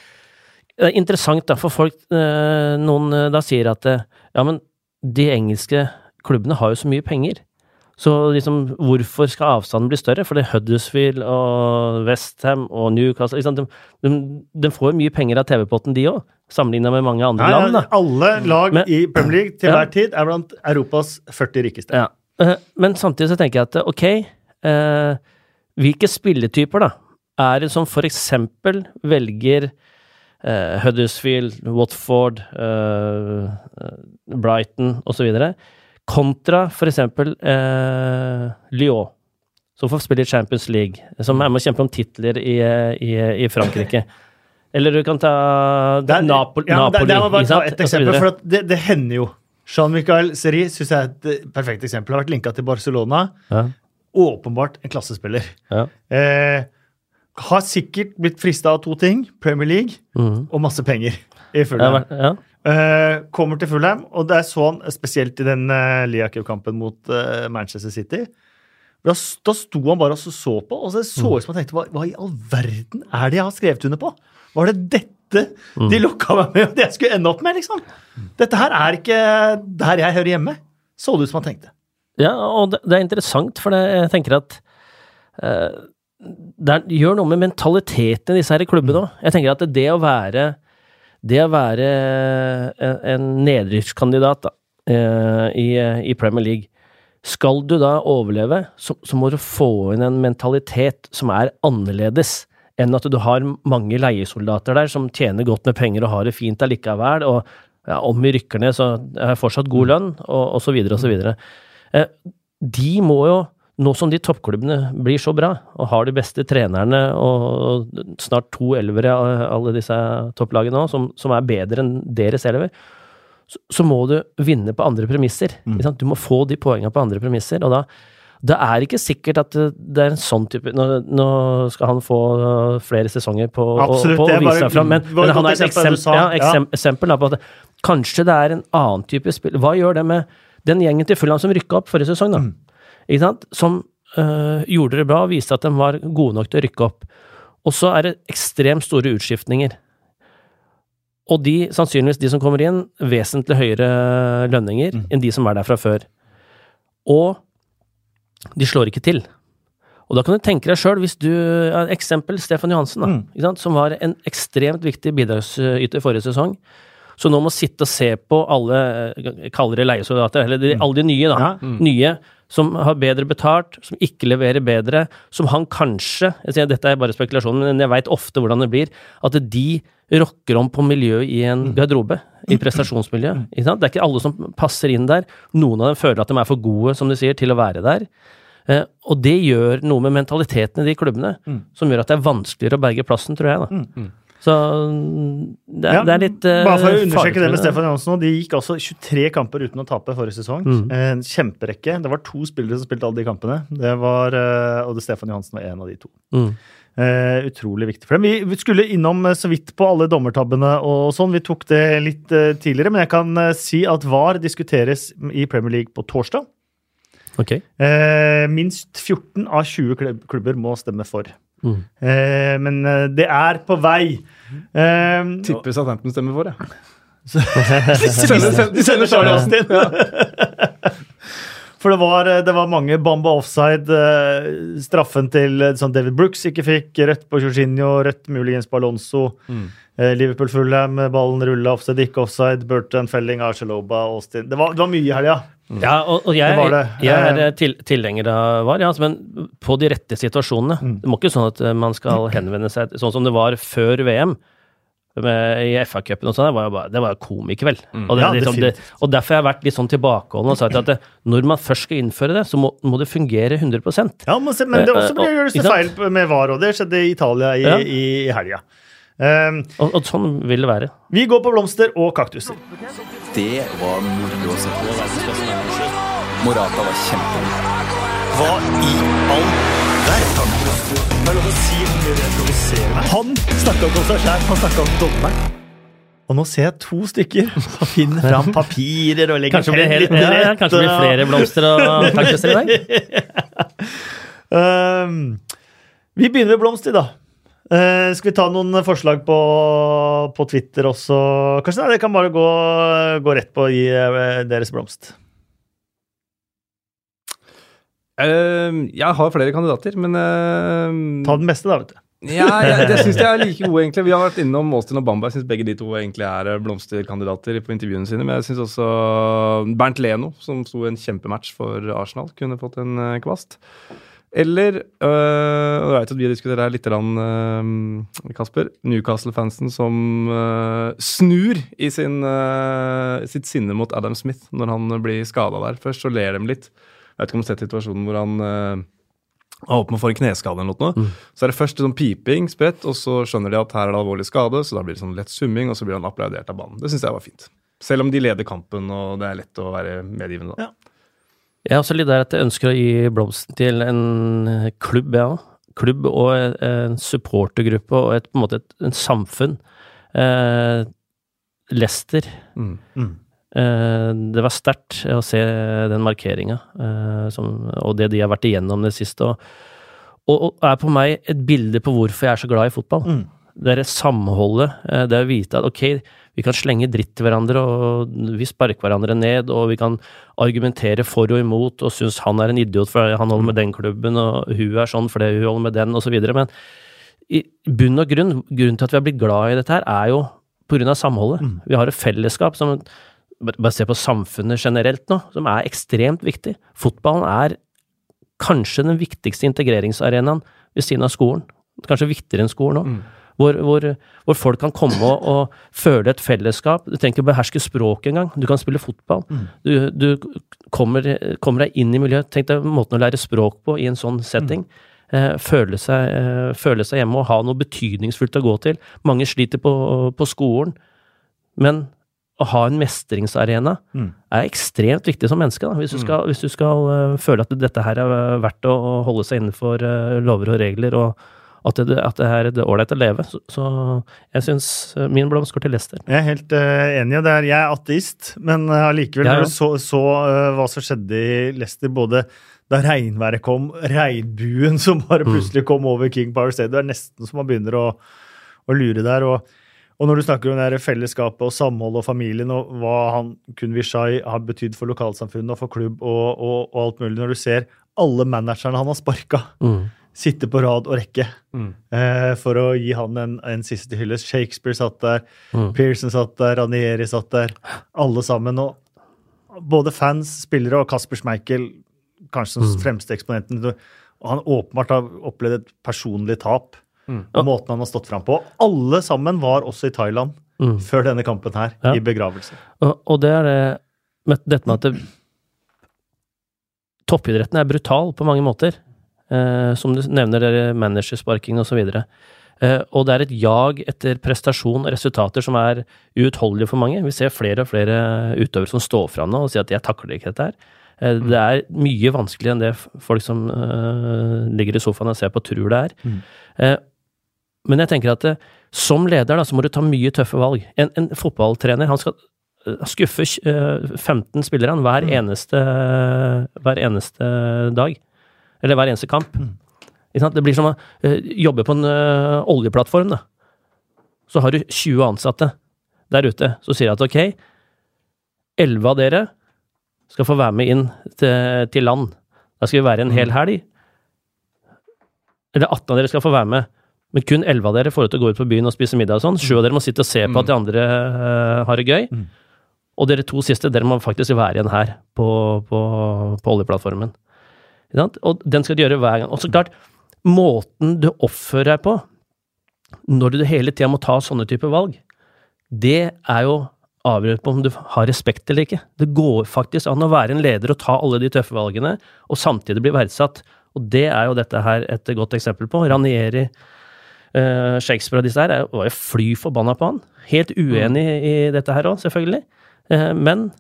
det er interessant da, for folk eh, Noen eh, da sier at eh, ja, men de engelske klubbene har jo så mye penger. Så liksom, hvorfor skal avstanden bli større? For det er Huddersfield og Westham og Newcastle liksom? De, de, de får mye penger av TV-potten, de òg, sammenligna med mange andre Nei, land. da. Alle lag Men- i Premier League til Ja. hver tid er blant Europas 40 rikeste. Ja. Eh, Men samtidig så tenker jeg at ok, eh, hvilke spilletyper da er det som for eksempel velger eh, Huddersfield, Watford, eh, Brighton osv., kontra for eksempel eh, Lyon, som får spille i Champions League, som er med å kjempe om titler i, i, i Frankrike. Eller du kan ta Det Napoli, ja, men det- det må bare et eksempel, for det, det hender jo. Jean-Michel Seri syns jeg er et eh, perfekt eksempel. Har vært linka til Barcelona. Ja, Åpenbart en klassespiller. ja. Eh, har sikkert blitt frista av to ting. Premier League mm. og masse penger. i Fulham. ja. Eh, kommer til Fulham, og det er sånn, spesielt i den uh, Liakev-kampen mot uh, Manchester City da, da sto han bare og så, på, og så så Mm. ut som han tenkte hva, hva i all verden er det jeg har skrevet under på? Var det dette Mm. de lokka meg med, det jeg skulle ende opp med? liksom? Dette her er ikke der jeg hører hjemme. Så det ut som han tenkte. Ja, og det, det er interessant, for det, jeg tenker at uh, det er, gjør noe med mentaliteten i disse her klubbene òg. Jeg tenker at det å være det å være en, en nedrykkskandidat da, eh, i, i Premier League Skal du da overleve, så, så må du få inn en mentalitet som er annerledes enn at du har mange leiesoldater der som tjener godt med penger og har det fint allikevel, og ja, om vi rykker ned, så er det fortsatt god lønn, og, osv., så videre. Eh, de må jo, nå som de toppklubbene blir så bra, og har de beste trenerne og, snart to elvere av alle disse topplagene òg, som, som er bedre enn deres elver, så, så må du vinne på andre premisser. sant? Du må få de poengene på andre premisser, og da det er ikke sikkert at det er en sånn type Nå, nå skal han få øh, flere sesonger på, å- Absolutt, på det å vise seg fram, men, men han er et eksempel ja, eksempel, ja, eksempel da, på at kanskje det er en annen type spill. Hva gjør det med den gjengen til Fulham som rykka opp forrige sesong, da? Ikke sant? Som øh, gjorde det bra og viste at de var gode nok til å rykke opp. Og så er det ekstremt store utskiftninger. Og de, sannsynligvis de som kommer inn, vesentlig høyere lønninger enn de som er der fra før. Og de slår ikke til. Og da kan du tenke deg sjøl, hvis du ja, Eksempel Stefan Johansen, da, ikke sant? som var en ekstremt viktig bidragsyter forrige sesong. Så nå må sitte og se på alle jeg kaller det leiesoldater, eller de, alle de nye, da. Ja. Nye som har bedre betalt, som ikke leverer bedre, som han kanskje jeg sier, Dette er bare spekulasjon, men jeg veit ofte hvordan det blir. At de rokker om på miljøet i en garderobe, i prestasjonsmiljøet. Ikke sant? Det er ikke alle som passer inn der. Noen av dem føler at de er for gode, som de sier, til å være der. Eh, og det gjør noe med mentaliteten i de klubbene, som gjør at det er vanskeligere å berge plassen, tror jeg. da. Så mm, det er, Ja, det er litt uh, Bare for å understreke det med. Stefan Johansen nå, De gikk altså 23 kamper uten å tape forrige sesong. Mm. En kjemperekke. Det var to spillere som spilte alle de kampene. Det var, eh, Og det Stefan Johansen var en av de to. Mm. Uh, utrolig viktig for dem. Vi, skulle innom eh, så vidt på alle dommertabbene og sånn. Vi tok det litt uh, tidligere, men jeg kan uh, si at VAR diskuteres i Premier League på torsdag. Ok. Eh, minst 14 av 20 klubber må stemme for. Mm. Eh, men eh, det er på vei. Eh, Tipper Southampton stemmer for, jeg. (laughs) de sender, de sender Charlie Austin. (laughs) For det var, det var mange Bamba offside. eh, Straffen til eh, sånn David Brooks ikke fikk. Rødt på Jorginho, rødt muligens på Alonso. Mm. Liverpool Fulham, ballen rulla offside, ikke offside. Burton, felling Archeloba, Austin. Det var, det var mye i helga. Ja, og, og jeg, Det det. jeg er Eh, eh, til, tilhenger av VAR, ja, altså, men på de rette situasjonene. Mm. Det må ikke sånn at eh, man skal (clears throat) henvende seg sånn som det var før VM. Med, I FA-cupen og sånn, det var jo bare, det var komikveld. Og, det, Ja, liksom, det, og derfor har jeg vært litt sånn tilbakeholden og sagt at det, når man først skal innføre det, så må, må det fungere 100% Ja, men, det Eh, også blir gjøres feil med VAR, og det skjedde i Italia i, Ja. i helga. Eh, og, og sånn vil det være. vi går på blomster og kaktuser. Det var moro å se på. Morata var kjempegod. Hva i all verden? Det er lov å si mye det provoserer meg. Han snakka ikke om seg sjæl, han snakka om dommeren. Og nå ser jeg to stykker som finner fram papirer og legger Kanskje blir, helt, litt ja, ja, kanskje det blir flere blomster og kaktuser i dag? um, (laughs) vi begynner med blomster, da. Eh, skal vi ta noen forslag på, på Twitter også? Kanskje nei, det kan bare gå, gå rett på å gi eh, deres blomst. Uh, jeg har flere kandidater, men uh, Ta den beste, da, vet du. Ja, jeg, det (laughs) syns jeg er like gode, egentlig. Vi har vært innom Austin og Bamba. Jeg syns begge de to egentlig er eh, blomsterkandidater på intervjuene sine. Men jeg syns også Bernt Leno, som sto i en kjempematch for Arsenal, kunne fått en kvast. Eller øh, Jeg vet at vi diskuterer her litt, øh, Kasper. Newcastle-fansen som øh, snur i sin, øh, sitt sinne mot Adam Smith når han blir skada der. Først så ler de litt. Jeg vet ikke om du har sett situasjonen hvor han øh, håper man får en kneskade eller noe. Så er det først sånn piping, spredt, og så skjønner de at her er det alvorlig skade, så da blir det sånn lett summing, og så blir han applaudert av banen. Det syns jeg var fint. Selv om de leder kampen, og det er lett å være medgivende da. Ja. Jeg er også litt der at jeg ønsker å gi blomsten til en klubb, klubb, ja. Klubb og en supportergruppe og et, på en måte et, en samfunn. Eh, Leicester Mm. Eh, det var sterkt å se den markeringa, eh, og det de har vært igjennom det siste. Og, og, og er på meg et bilde på hvorfor jeg er så glad i fotball. Mm. Det er samholdet. eh, Det å vite at ok, vi kan slenge dritt til hverandre, og vi sparker hverandre ned, og vi kan argumentere for og imot, og synes han er en idiot for han holder med den klubben, og hun er sånn fordi hun holder med den, osv. Men i bunn og grunn, grunnen til at vi har blitt glad i dette her, er jo på grunn av samholdet. Vi har et fellesskap som bare bare se på samfunnet generelt nå, som er ekstremt viktig. Fotballen er kanskje den viktigste integreringsarenaen ved siden av skolen. Kanskje viktigere enn skolen òg. Hvor, hvor, hvor folk kan komme og, og føle et fellesskap. Du trenger ikke beherske språket engang. Du kan spille fotball. Du, du kommer, kommer deg inn i miljøet. Tenk deg måten å lære språk på i en sånn setting. Eh, føle, seg, eh, føle seg hjemme og ha noe betydningsfullt å gå til. Mange sliter på, på skolen, men å ha en mestringsarena Mm. er ekstremt viktig som menneske. Da. Hvis du skal, hvis du skal eh, føle at dette her er verdt å, holde seg innenfor lover og regler, og at det, at det er ålreit å leve. Så, så jeg syns eh, min blomst går til Leicester. Jeg er helt uh, enig. det. Jeg er ateist, men uh, allikevel, uh, når du så, så uh, hva som skjedde i Leicester, både da regnværet kom, regnbuen som bare Mm. plutselig kom over King Power Stadium, det er nesten som man begynner å, å lure der. og og når du snakker om det fellesskapet og samholdet og familien, og hva han Kun Vishai har betydd for lokalsamfunnet og for klubb og, og, og alt mulig, når du ser alle managerne han har sparka, Mm. Sitte på rad og rekke Mm. eh, for å gi han en, en siste hyllest. Shakespeare satt der, Mm. Pearson satt der, Ranieri satt der. Alle sammen. Og både fans, spillere og Kasper Schmeichel, kanskje Mm. som fremste eksponenten. Og han åpenbart har opplevd et personlig tap. Mm. Og måten han har stått fram på. Alle sammen var også i Thailand Mm. før denne kampen her, Ja. i begravelse. Og, og det er det med dette med at det, toppidretten er brutal på mange måter. Eh, som du nevner, det er managersparking osv. Eh, og det er et jag etter prestasjon og resultater som er uutholdelig for mange. Vi ser flere og flere utøvere som står fram nå og sier at 'jeg takler ikke dette her'. Eh, Det er mye vanskeligere enn det folk som ligger i sofaen og ser på, tror det er. Mm. Eh, men jeg tenker at som leder da, så må du ta mye tøffe valg. En, en fotballtrener han skal skuffe eh, 15 spillere hver, eneste, hver eneste dag. Eller hver eneste kamp. Mm. Det blir som å eh, jobbe på en eh, oljeplattform. Da. Så har du 20 ansatte der ute. Så sier jeg at ok, 11 av dere skal få være med inn til, til land. Da skal vi være en hel helg. Eller 18 av dere skal få være med. Men kun 11 av dere får lov til å gå ut på byen og spise middag og sånn. 7 av dere må sitte og se på at de andre uh, har det gøy. Mm. Og dere to siste, dere må faktisk være igjen her på, på, på oljeplattformen. Og den skal du gjøre hver gang. Og så klart, måten du oppfører deg på når du hele tida må ta sånne typer valg, det er jo avgjørende på om du har respekt eller ikke. Det går faktisk an å være en leder og ta alle de tøffe valgene, og samtidig bli verdsatt. Og det er jo dette her et godt eksempel på. Ranieri, eh, Shakespeare og disse her er- var jo fly forbanna på han. Helt uenig i dette her òg, selvfølgelig. Eh, men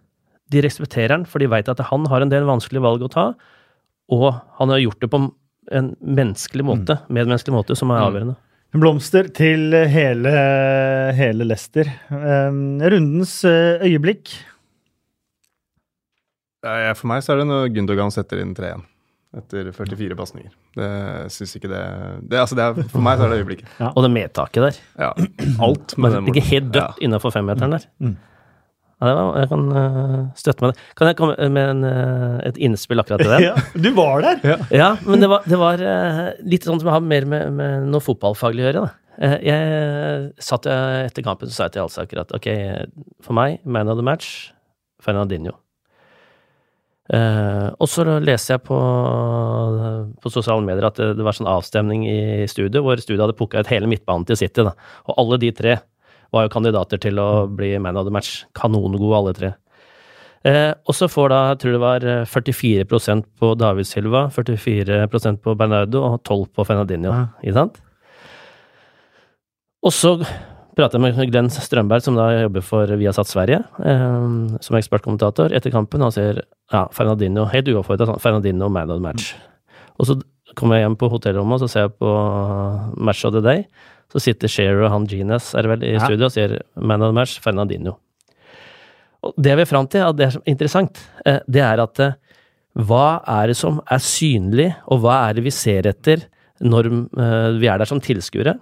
de respekterer han, for de veit at han har en del vanskelige valg å ta, og han har gjort det på en menneskelig måte, medmenneskelig måte, som er avgjørende. Blomster til hele, hele Lester. Um, rundens eh, øyeblikk. For meg så er det når Gundogan setter inn 3-1 etter 44 pasninger. Det syns ikke det, det, altså det er, For meg så er det øyeblikket. Og det medtaket der. Ja, alt med Men det ikke helt Ja. dødt innafor femmeteren der. Mm. Ja, det var, jeg kan øh, støtte meg det. Kan jeg komme med en, øh, et innspill akkurat til den? (laughs) Ja, du var der! Ja, men det var, det var øh, litt sånn som jeg har mer med, med noe fotballfaglig å gjøre. Da. Eh, Jeg satt etter kampen så sa jeg til Alsaker at ok, for meg, man of the match, Fernandinho. Uh, og så leste jeg på, på sosiale medier at det, det var sånn avstemning i studio, hvor studio hadde pukka ut hele midtbanen til City. Da. Og alle de tre var jo kandidater til å bli man of the match. Kanongode, alle tre. Eh, og så får da, jeg tror det var eh, 44% på David Silva, 44% på Bernardo og 12 på Fernandinho. Ja. Ikke sant? Og så prater jeg med Glenn Strømberg, som da jobber for Viasat Sverige, eh, som ekspertkommentator, etter kampen. Han sier ja, Fernandinho, helt uoppfordret, sånn, Fernandinho man of the match. Og så kommer jeg hjem på hotellrommet, og så ser jeg på Match of the Day. Så sitter Shearer og han Genius er vel i Ja. studio og sier man of the match, Fernandinho. Og det vi er fram til, at det er interessant, eh, det er at eh, hva er det som er synlig, og hva er det vi ser etter når eh, vi er der som tilskuere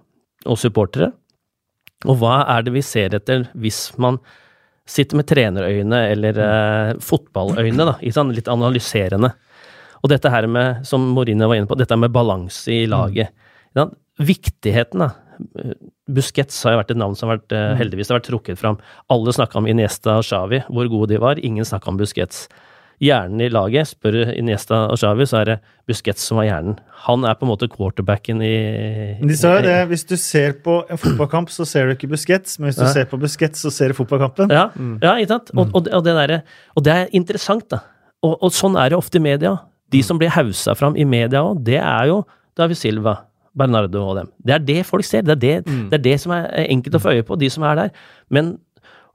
og supportere? Og hva er det vi ser etter hvis man sitter med trenerøyne eller eh, fotballøyne, da, ikke sant? litt analyserende. Og dette her med, som Morine var inne på, dette med balanse i laget. Mm. Viktigheten, da. Busquets har jo vært et navn som har vært, eh, heldigvis har vært trukket fram. Alle snakka om Iniesta og Xavi, hvor gode de var. Ingen snakka om Busquets. Hjernen i laget, spør Iniesta og Xavi, så er det Busquets som var hjernen. Han er på en måte quarterbacken i De sa jo det, hvis du ser på en fotballkamp, så ser du ikke Busquets, men hvis du Ja. ser på Busquets, så ser du fotballkampen. Ja, ja ikke sant? Og, og, og, det der, og det er interessant, da. Og, og sånn er det ofte i media. De som blir hausa fram i media òg, det er jo David Silva, Bernardo og dem. Det er det folk ser. Det er det, det, er det som er enkelt å få øye på, de som er der. Men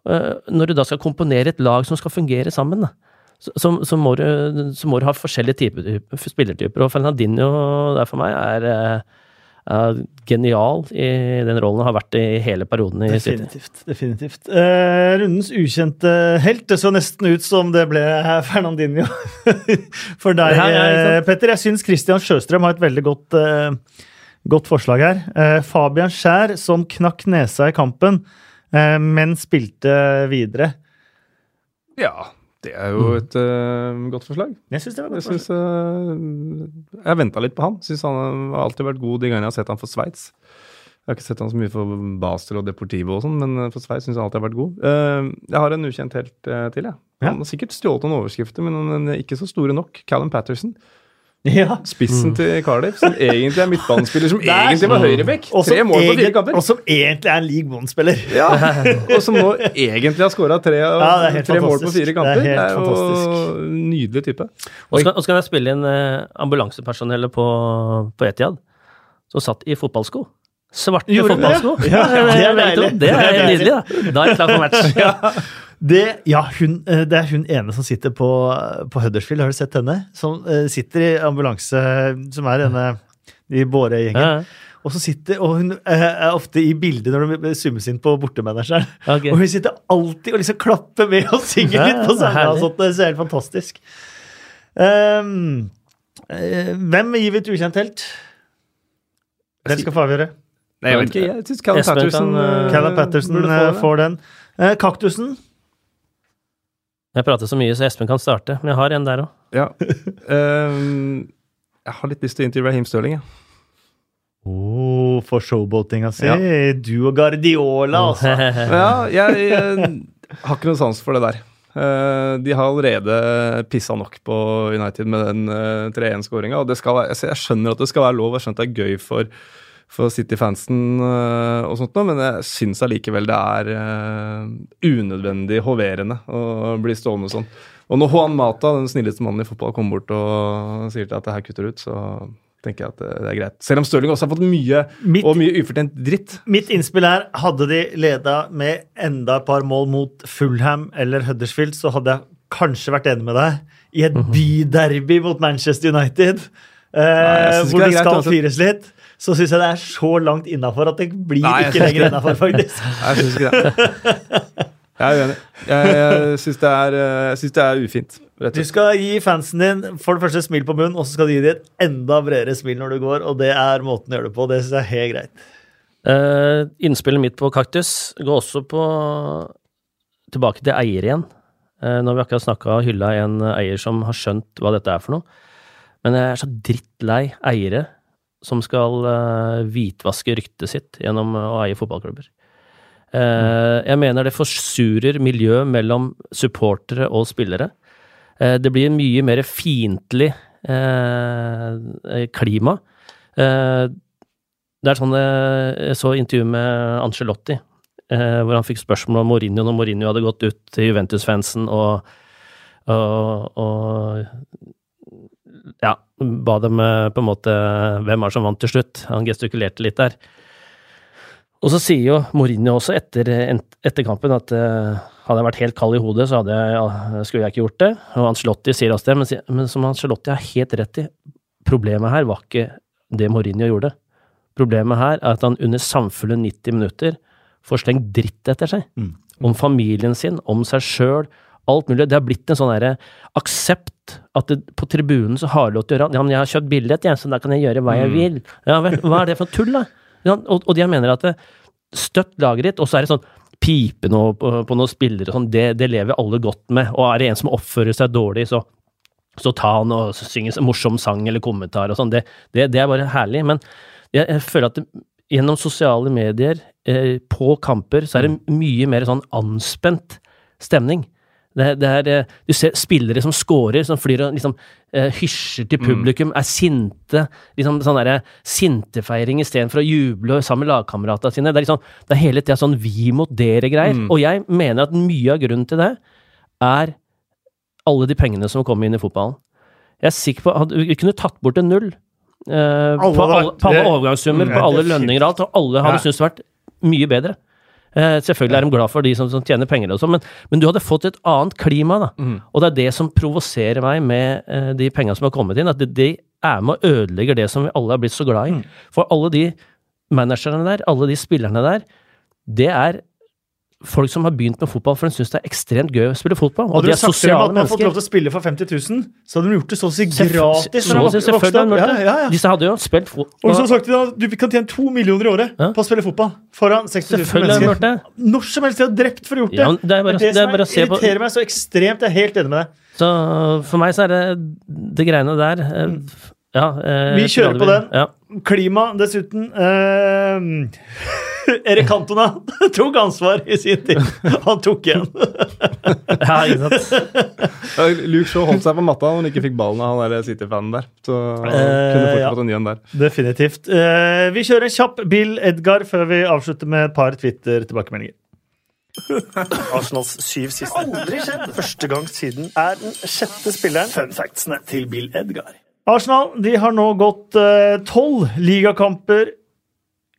øh, når du da skal komponere et lag som skal fungere sammen, da, så, så, så, må du, så må du ha forskjellige typer, spillertyper. Og Fernandinho der for meg er, øh, er genial i den rollen, og har vært i hele perioden i City. Definitivt. definitivt. Eh, rundens ukjente helt. Det så nesten ut som det ble (laughs) Fernandinho for deg, her, eh, Petter. Jeg syns Christian Sjøstrøm har et veldig godt, eh, godt forslag her. Eh, Fabian Skjær som knakk nesa i kampen, eh, men spilte videre. Ja, det er jo et eh, godt forslag. Jeg syns det var godt Jeg godt synes, forslag. eh, jeg venta litt på han. Syns han har alltid vært god de gangene jeg har sett han for Sveits. Jeg har ikke sett han så mye for Basel og Deportivo og sånn, men for Sveits syns jeg alltid har vært god. Jeg har en ukjent helt til, jeg. Ja. Han har sikkert stjålet noen overskrifter, men ikke så store nok. Callum Patterson. Ja. Spissen til Cardiff, som egentlig er midtbanespiller, som (laughs) Der. egentlig var høyrebekk. Og Tre mål på fire kamper. Og som egentlig er en League One-spiller. Ja, (laughs) og som nå egentlig har skåra tre, Ja, helt tre mål på fire Det er kamper. Det er, jo fantastisk. en nydelig type. Og skal, og skal jeg spille inn eh, ambulansepersonellet på, på Etiad, som satt i fotballsko. Svarte Gjorde det? fotballsko. Ja, det er det, er. Det er nydelig, da. Da er jeg klar for match. (laughs) Det, ja, hun, eh, det er hun ene som sitter på, på Huddersfield, har du sett henne? Som eh, sitter i ambulanse, som er denne i Båre-gjengen. Ja, Og så sitter, og hun eh, er ofte i bildet når det summes inn på bortemanageren. Okay. Og hun sitter alltid og liksom klapper med og synger litt på herlig. og sånt. Det er helt fantastisk. Um, hvem gir vi et ukjent helt? Hvem skal få avgjøre? Nei, jeg vet ikke. Jeg syns Espen Patterson, Patterson det. får den. Kaktusen? Jeg prater så mye, så Espen kan starte. Men jeg har en der òg. Ja. Um, (laughs) jeg har litt lyst til å intervjue Raheem Stirling. Ja. Oh, for showboatinga si. Ja. Du og Guardiola, altså. (laughs) Ja, jeg, jeg, har ikke noe sans for det der. Uh, de har allerede pissa nok på United med den uh, 3-1-skåringa. Og det skal jeg, jeg skjønner at det skal være lov, jeg skjønner at det er gøy for, for City-fansen eh, og sånt, noe, men jeg syns allikevel det er eh, unødvendig hoverende å bli stående sånn. Og når Juan Mata, den snilleste mannen i fotball, kommer bort og sier til at det her kutter ut, så tenker jeg at det, det er greit. Selv om Stirling også har fått mye Mitt- og mye ufortjent dritt. Mitt innspill er hadde de leda med enda et par mål mot Fulham eller Huddersfield, så hadde jeg kanskje vært enig med deg. I et byderby mot Manchester United, eh, Nei, hvor det greit, skal fires litt, så syns jeg det er så langt innafor at det blir Nei, ikke lenger innafor, (laughs) faktisk. Jeg syns ikke det. Jeg er uenig. Jeg, jeg syns det, eh, det er ufint. Rett Du skal gi fansen din for det første smil på munnen, og så skal du gi dem et enda bredere smil når du går, og det er måten å gjøre det på. Det syns jeg er helt greit. Uh, innspillet mitt på kaktus går også på tilbake til eier igjen. Uh, når vi akkurat snakka og hylla en eier som har skjønt hva dette er for noe. Men jeg er så drittlei eiere som skal uh, hvitvaske ryktet sitt gjennom å eie fotballklubber. Eh, jeg mener det forsurer miljøet mellom supportere og spillere. Eh, det blir mye mer fiendtlig eh, klima. Eh, det er sånn eh, Jeg så intervju med Angelotti, eh, hvor han fikk spørsmål om Mourinho når Mourinho hadde gått ut til Juventus-fansen og, og, og ja, ba dem eh, på en måte Hvem er det som vant til slutt? Han gestikulerte litt der. Og så sier jo Mourinho også etter, etter kampen at eh, hadde jeg vært helt kald i hodet, så hadde jeg, ja, skulle jeg ikke gjort det. Og Ancelotti sier også det, men, men som Ancelotti har helt rett i, problemet her var ikke det Mourinho gjorde. problemet her er at han under samfulle 90 minutter får slengt dritt etter seg. Mm. Om familien sin, om seg sjøl, alt mulig. Det har blitt en sånn derre aksept at det, på tribunen så har du lov til å gjøre Ja, men jeg har kjøpt billett, jeg, så da kan jeg gjøre hva Mm. jeg vil. Ja vel, hva er det for tull, da? Ja, og, og de mener at det, støtt laget ditt, og så er det sånn pipe nå på, på noen spillere sånn, det, det lever alle godt med. Og er det en som oppfører seg dårlig, så, så ta han og synge en morsom sang eller kommentar og sånn. Det, det, det er bare herlig. Men jeg, jeg føler at gjennom sosiale medier, eh, på kamper, så er det mye mer sånn anspent stemning. Det, det er, eh, du ser spillere som scorer, som flyr og liksom eh, hysjer til publikum, er sinte. liksom Sånn derre sintefeiring istedenfor å juble sammen med lagkameratene sine. Det er liksom, det er hele tida sånn vi mot dere-greier. Og jeg mener at mye av grunnen til det er alle de pengene som kommer inn i fotballen. Jeg er sikker på at Vi kunne tatt bort en null. eh, Alle på, alle, på alle overgangssummer, Mm, på alle lønninger og alt, og alle hadde Ja. syntes det vært mye bedre. Eh, selvfølgelig er de glad for de som, som tjener penger og sånn, men, men du hadde fått et annet klima, da. Og det er det som provoserer meg med eh, de pengene som har kommet inn, at de, de er med og ødelegger det som vi alle har blitt så glad i. For alle de managerne der, alle de spillerne der, det er folk som har begynt med fotball for de syns det er ekstremt gøy å spille fotball. Og Hadde de du er sagt til dem sosiale at man har fått lov til å spille for 50 000, så hadde de gjort det så å si gratis. Så så, de selvfølgelig hadde det. Ja, ja, ja. Disse hadde jo spilt fotball. Og som sagt du kan tjene to millioner i året på å spille fotball foran 60 000 Selvfølgelig de mennesker. det. Når som helst de har drept for å gjort det. Ja, det er bare- det er som er, se på- irriterer meg så ekstremt. Jeg er helt enig med deg. Så for meg så er det det greiene der eh, Ja. eh, Vi kjører på den. Ja. Klima, dessuten. Eh, (laughs) Erik Cantona (laughs) tok ansvar i sin tid. Han tok igjen. (laughs) ja, ikke sant. Luke Shaw holdt seg på matta når han ikke fikk ballen av han City-fanen der. Så han Eh, kunne fort ja. fått en ny en der. Definitivt. Eh, vi kjører en kjapp Bill Edgar før vi avslutter med et par Twitter-tilbakemeldinger. Arsenals syv siste. Aldri skjedd! Første gang siden er den sjette spilleren. Fun factsene til Bill Edgar. Arsenal de har nå gått eh, tolv ligakamper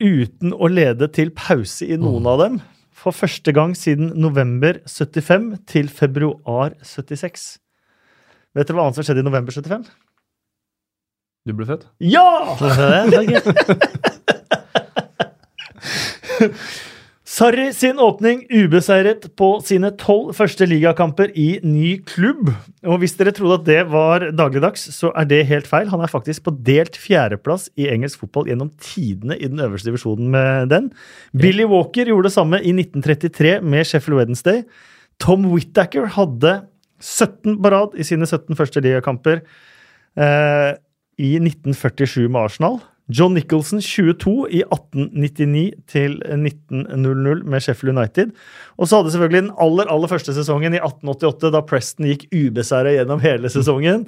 uten å lede til pause i noen av dem. For første gang siden november 75 til februar 76. Vet dere hva annet som skjedde i november 75? Du ble født? Ja! (laughs) (laughs) Sarri sin åpning ubeseiret på sine tolv første ligakamper i ny klubb. Og hvis dere trodde at det var dagligdags, så er det helt feil. Han er faktisk på delt fjerdeplass i engelsk fotball gjennom tidene i den øverste divisjonen med den. Billy Walker gjorde det samme i 1933 med Sheffield Wednesday. Tom Whittaker hadde 17 på rad i sine 17 første ligakamper eh, i 1947 med Arsenal. John Nicholson 22 i 1899 til 1900 med Sheffield United. Og så hadde selvfølgelig den aller aller første sesongen i 1888, da Preston gikk ubeseira gjennom hele sesongen.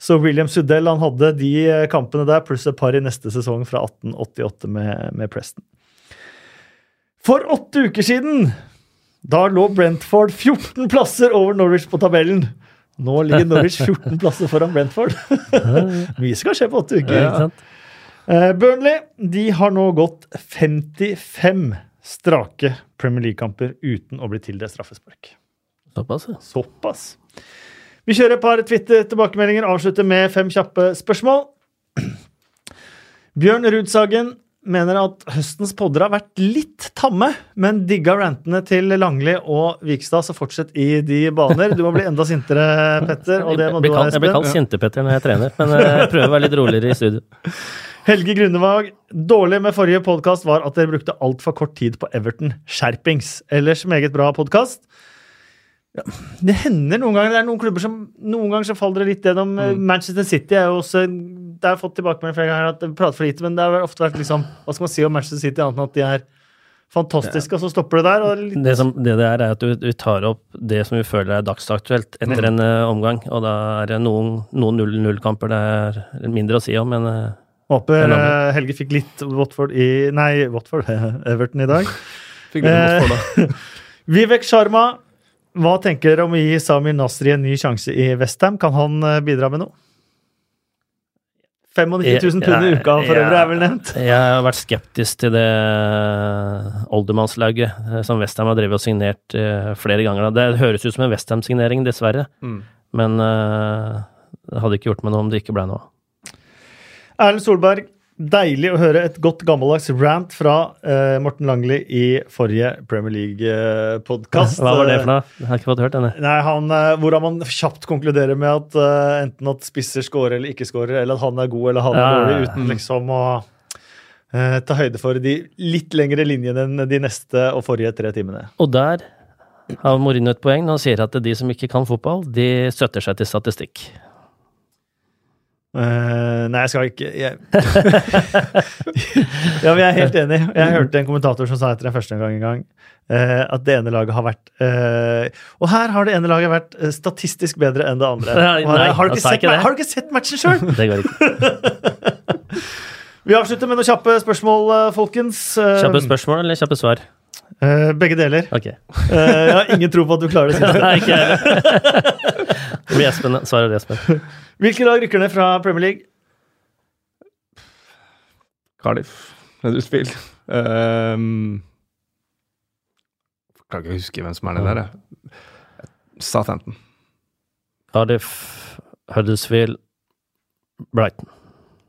Så William Sudell han hadde de kampene der, pluss et par i neste sesong fra 1888 med, med Preston. For åtte uker siden da lå Brentford 14 plasser over Norwich på tabellen. Nå ligger Norwich 14 plasser foran Brentford. (laughs) Mye skal skje på åtte uker. Ja, Ikke sant? Eh, Burnley de har nå gått 55 strake Premier League-kamper uten å bli tildelt straffespark. Såpass, ja. Såpass. Vi kjører et par Twitter-tilbakemeldinger, avslutter med fem kjappe spørsmål. Bjørn Rudsagen mener at høstens podder har vært litt tamme, men digga rantene til Langli og Vikstad, så fortsett i de baner. Du må bli enda sintere, Petter, og det må Jeg du blir ha, kalt, jeg blir kalt Sinte-Petter når jeg trener, men eh, jeg prøver å være litt roligere i studio. Helge Grunevag, dårlig med forrige podkast var at dere brukte altfor kort tid på Everton. Skjerpings. Ellers meget bra podkast. Ja, det hender noen ganger. Det er noen klubber som Noen ganger så faller det litt gjennom. Manchester City er jo også Det har jeg fått tilbakemelding flere ganger at de prater for lite, men det har ofte vært liksom Hva skal man si om Manchester City, annet enn at de er fantastiske, og så stopper det der. Litt, Det, som, det det er, er at vi, vi tar opp det som vi føler er dagsaktuelt etter en uh, omgang, og da er det noen, noen 0-0-kamper det er mindre å si om, men eh, håper eh, Helge fikk litt Watford i Nei, Watford, (laughs) Everton i dag. (laughs) Fikk litt Watford, da. (laughs) Vivek Sharma, hva tenker dere om å gi Samir Nasri en ny sjanse i Westham? Kan han eh, bidra med noe? 95 000 pund i uka for øvrig er vel nevnt. Jeg har vært skeptisk til det oldemannslauget eh, som Westham har drevet og signert eh, flere ganger. Det høres ut som en Westham-signering, dessverre. Mm. Men eh, det hadde ikke gjort meg noe om det ikke ble noe. Erlend Solberg, Deilig å høre et godt gammeldags rant fra uh, Morten Langli i forrige Premier League-podkast. Hva var det for noe? Jeg har ikke fått hørt denne. Nei, han, eh, Hvordan man kjapt konkluderer med at uh, enten at spisser scorer eller ikke scorer, eller at han er god eller han er dårlig, ja. uten liksom å uh, ta høyde for de litt lengre linjene enn de neste og forrige tre timene. Og der har Mourinho et poeng når han sier at de som ikke kan fotball, de støtter seg til statistikk. Eh, nei, jeg skal ikke jeg... (laughs) Ja, men jeg er helt enig. Jeg hørte en kommentator som sa etter den første gang en gang uh, at det ene laget har vært uh, Og her har det ene laget vært statistisk bedre enn det andre. (laughs) Nei, her- har, du ikke sett, ikke det. har du ikke sett matchen sjøl? (laughs) Det går ikke. Vi avslutter med noen kjappe spørsmål, folkens. Kjappe spørsmål eller kjappe svar? begge deler. Ok. Eh, jeg har ingen tro på at du klarer det siste. Nei, ikke heller. Det blir Espen. Svarer Espen. Hvilke lag rykker ned fra Premier League? Cardiff. Huddersfield. Um, klarer ikke å huske hvem som er nede der. jeg. Southampton. Cardiff, Huddersfield, Brighton.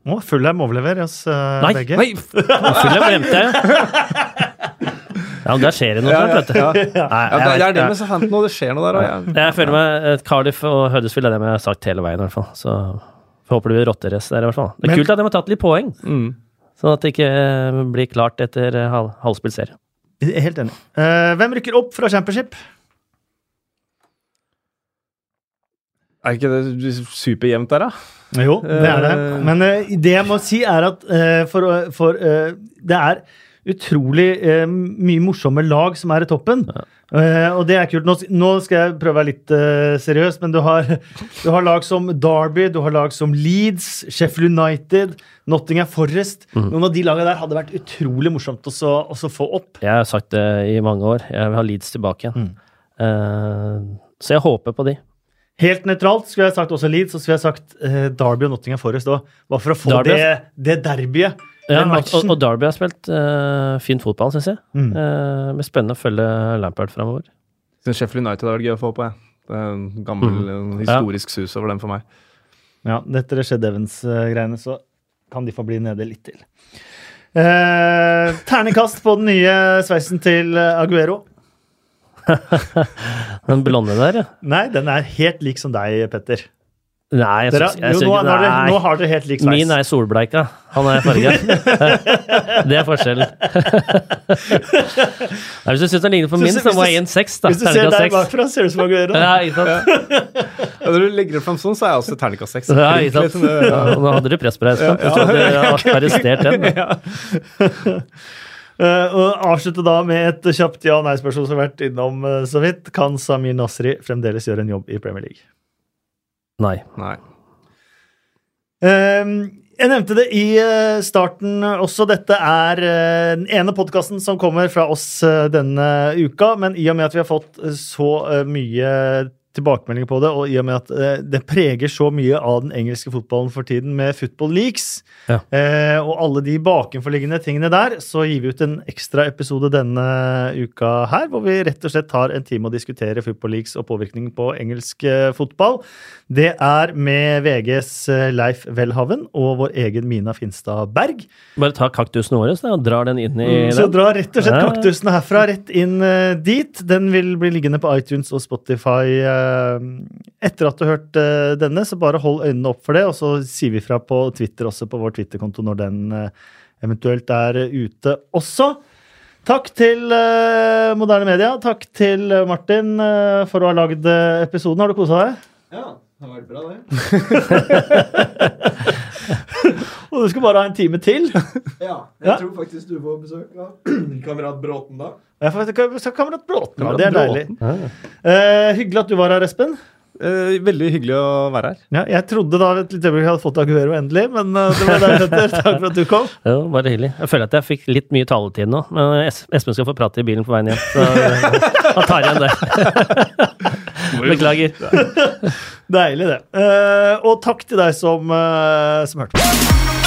Å, Fulham overlever oss uh, Nei, begge. Nei! Fulham glemte jeg. (laughs) Ja, men der skjer det noe Ja, snart, ja, vet du. (laughs) Nei, det, er det med Southampton, og det skjer noe der. òg. jeg, Jeg føler meg eh, Cardiff og Huddersfield er det jeg har sagt hele veien, i hvert fall. Så jeg håper det blir rotterace der, i hvert fall. Det er Men- kult at de har tatt litt poeng, mm. sånn at det ikke eh, blir klart etter eh, halv, halvspilt serie. Er Helt enig. Uh, hvem rykker opp fra Championship? Er ikke det superjevnt der, da? Jo, det er det. Men uh, det jeg må si, er at uh, for, for det er utrolig eh, mye morsomme lag som er i toppen. Eh, og det er kult. Nå, nå skal jeg prøve å være litt eh, seriøs, men du har, du har lag som Derby, du har lag som Leeds, Sheffield United, Nottingham Forest. Noen av de lagene der hadde vært utrolig morsomt å så- å så få opp. Jeg har sagt det i mange år. Jeg vil ha Leeds tilbake igjen. Eh, så jeg håper på de. Helt nøytralt skulle jeg sagt også Leeds, og så skulle jeg sagt eh, Derby og Nottingham Forest òg. Bare for å få Derby, det, det derbyet. Ja, og, og Derby har spilt uh, fin fotball, syns jeg. Mm. Uh, det spennende å følge Lampard framover. Synes Sheffield United har vært gøy å få på. Jeg. Det er en gammel, Mm. historisk historisk sus over dem for meg. Ja, etter det Shed Evans-greiene så kan de få bli nede litt til. Uh, ternekast på den nye sveisen til eh, Aguero. (laughs) Den blonde der, ja. Nei, den er helt lik som deg, Petter. Nei, jeg synes, jeg synes, jo, nå, nei. har dere, nå har dere helt lik sveis. Min er solbleika. Han er farga. (laughs) det er forskjellen. (laughs) Nei, hvis du syns den ligner på min, så må jeg gi en seks. Hvis du ser deg bakfra, ser du ut som Aguero. Ja, ikke sant? Ja, når du legger det fram sånn, så er jeg også terningkast seks. Ja, ikke sant? Ja, nå hadde du press på deg, Espen. Ja, trodde du hadde arrestert den. (laughs) Uh, og avslutte da med et kjapt ja- og nei-spørsmål som har vært innom uh, så vidt. Kan Samir Nasri fremdeles gjøre en jobb i Premier League? Nei. Nei. Um, jeg nevnte det i eh, starten også. Dette er eh, den ene podkasten som kommer fra oss eh, denne uka. Men i og med at vi har fått så mye tilbakemeldinger på det, og i og med at eh, det preger så mye av den engelske fotballen for tiden med football leaks, Ja. eh, og alle de bakenforliggende tingene der, så gir vi ut en ekstra episode denne uka her, hvor vi rett og slett tar en time å diskutere football leaks og påvirkning på engelsk eh, fotball. Det er med VGs eh, Leif Welhaven og vår egen Mina Finstad Berg. Bare ta kaktusen vår og drar den inn i Så den. dra rett og slett Ja. kaktusene herfra rett inn eh, dit. Den vil bli liggende på iTunes og Spotify eh, etter at du har hørt eh, denne, så bare hold øynene opp for det, og så sier vi fra på Twitter også, på vår Twitter-konto, når den eh, eventuelt er eh, ute også. Takk til eh, Moderne Media. Takk til eh, Martin eh, for å ha lagd eh, episoden. Har du kosa deg? Ja, det har vært bra, det. (laughs) Og du skal bare ha en time til? Ja, jeg Ja. tror faktisk du får besøk av (clears throat) kamerat Bråten da. Ja, kamerat Bråten. Kamerat det er deilig. Eh, hyggelig at du var her, Espen. Eh, veldig hyggelig å være her. Ja, jeg trodde da et lite øyeblikk jeg hadde fått Aguero endelig, men eh, det var deg, Petter. (laughs) Takk for at du kom. Jo, bare hyggelig. Jeg føler at jeg fikk litt mye taletid nå, men Es- Espen skal få prate i bilen på veien hjem. Så (laughs) han tar igjen det. Beklager. (laughs) Deilig, det. Eh, og takk til deg som, eh, som hørte.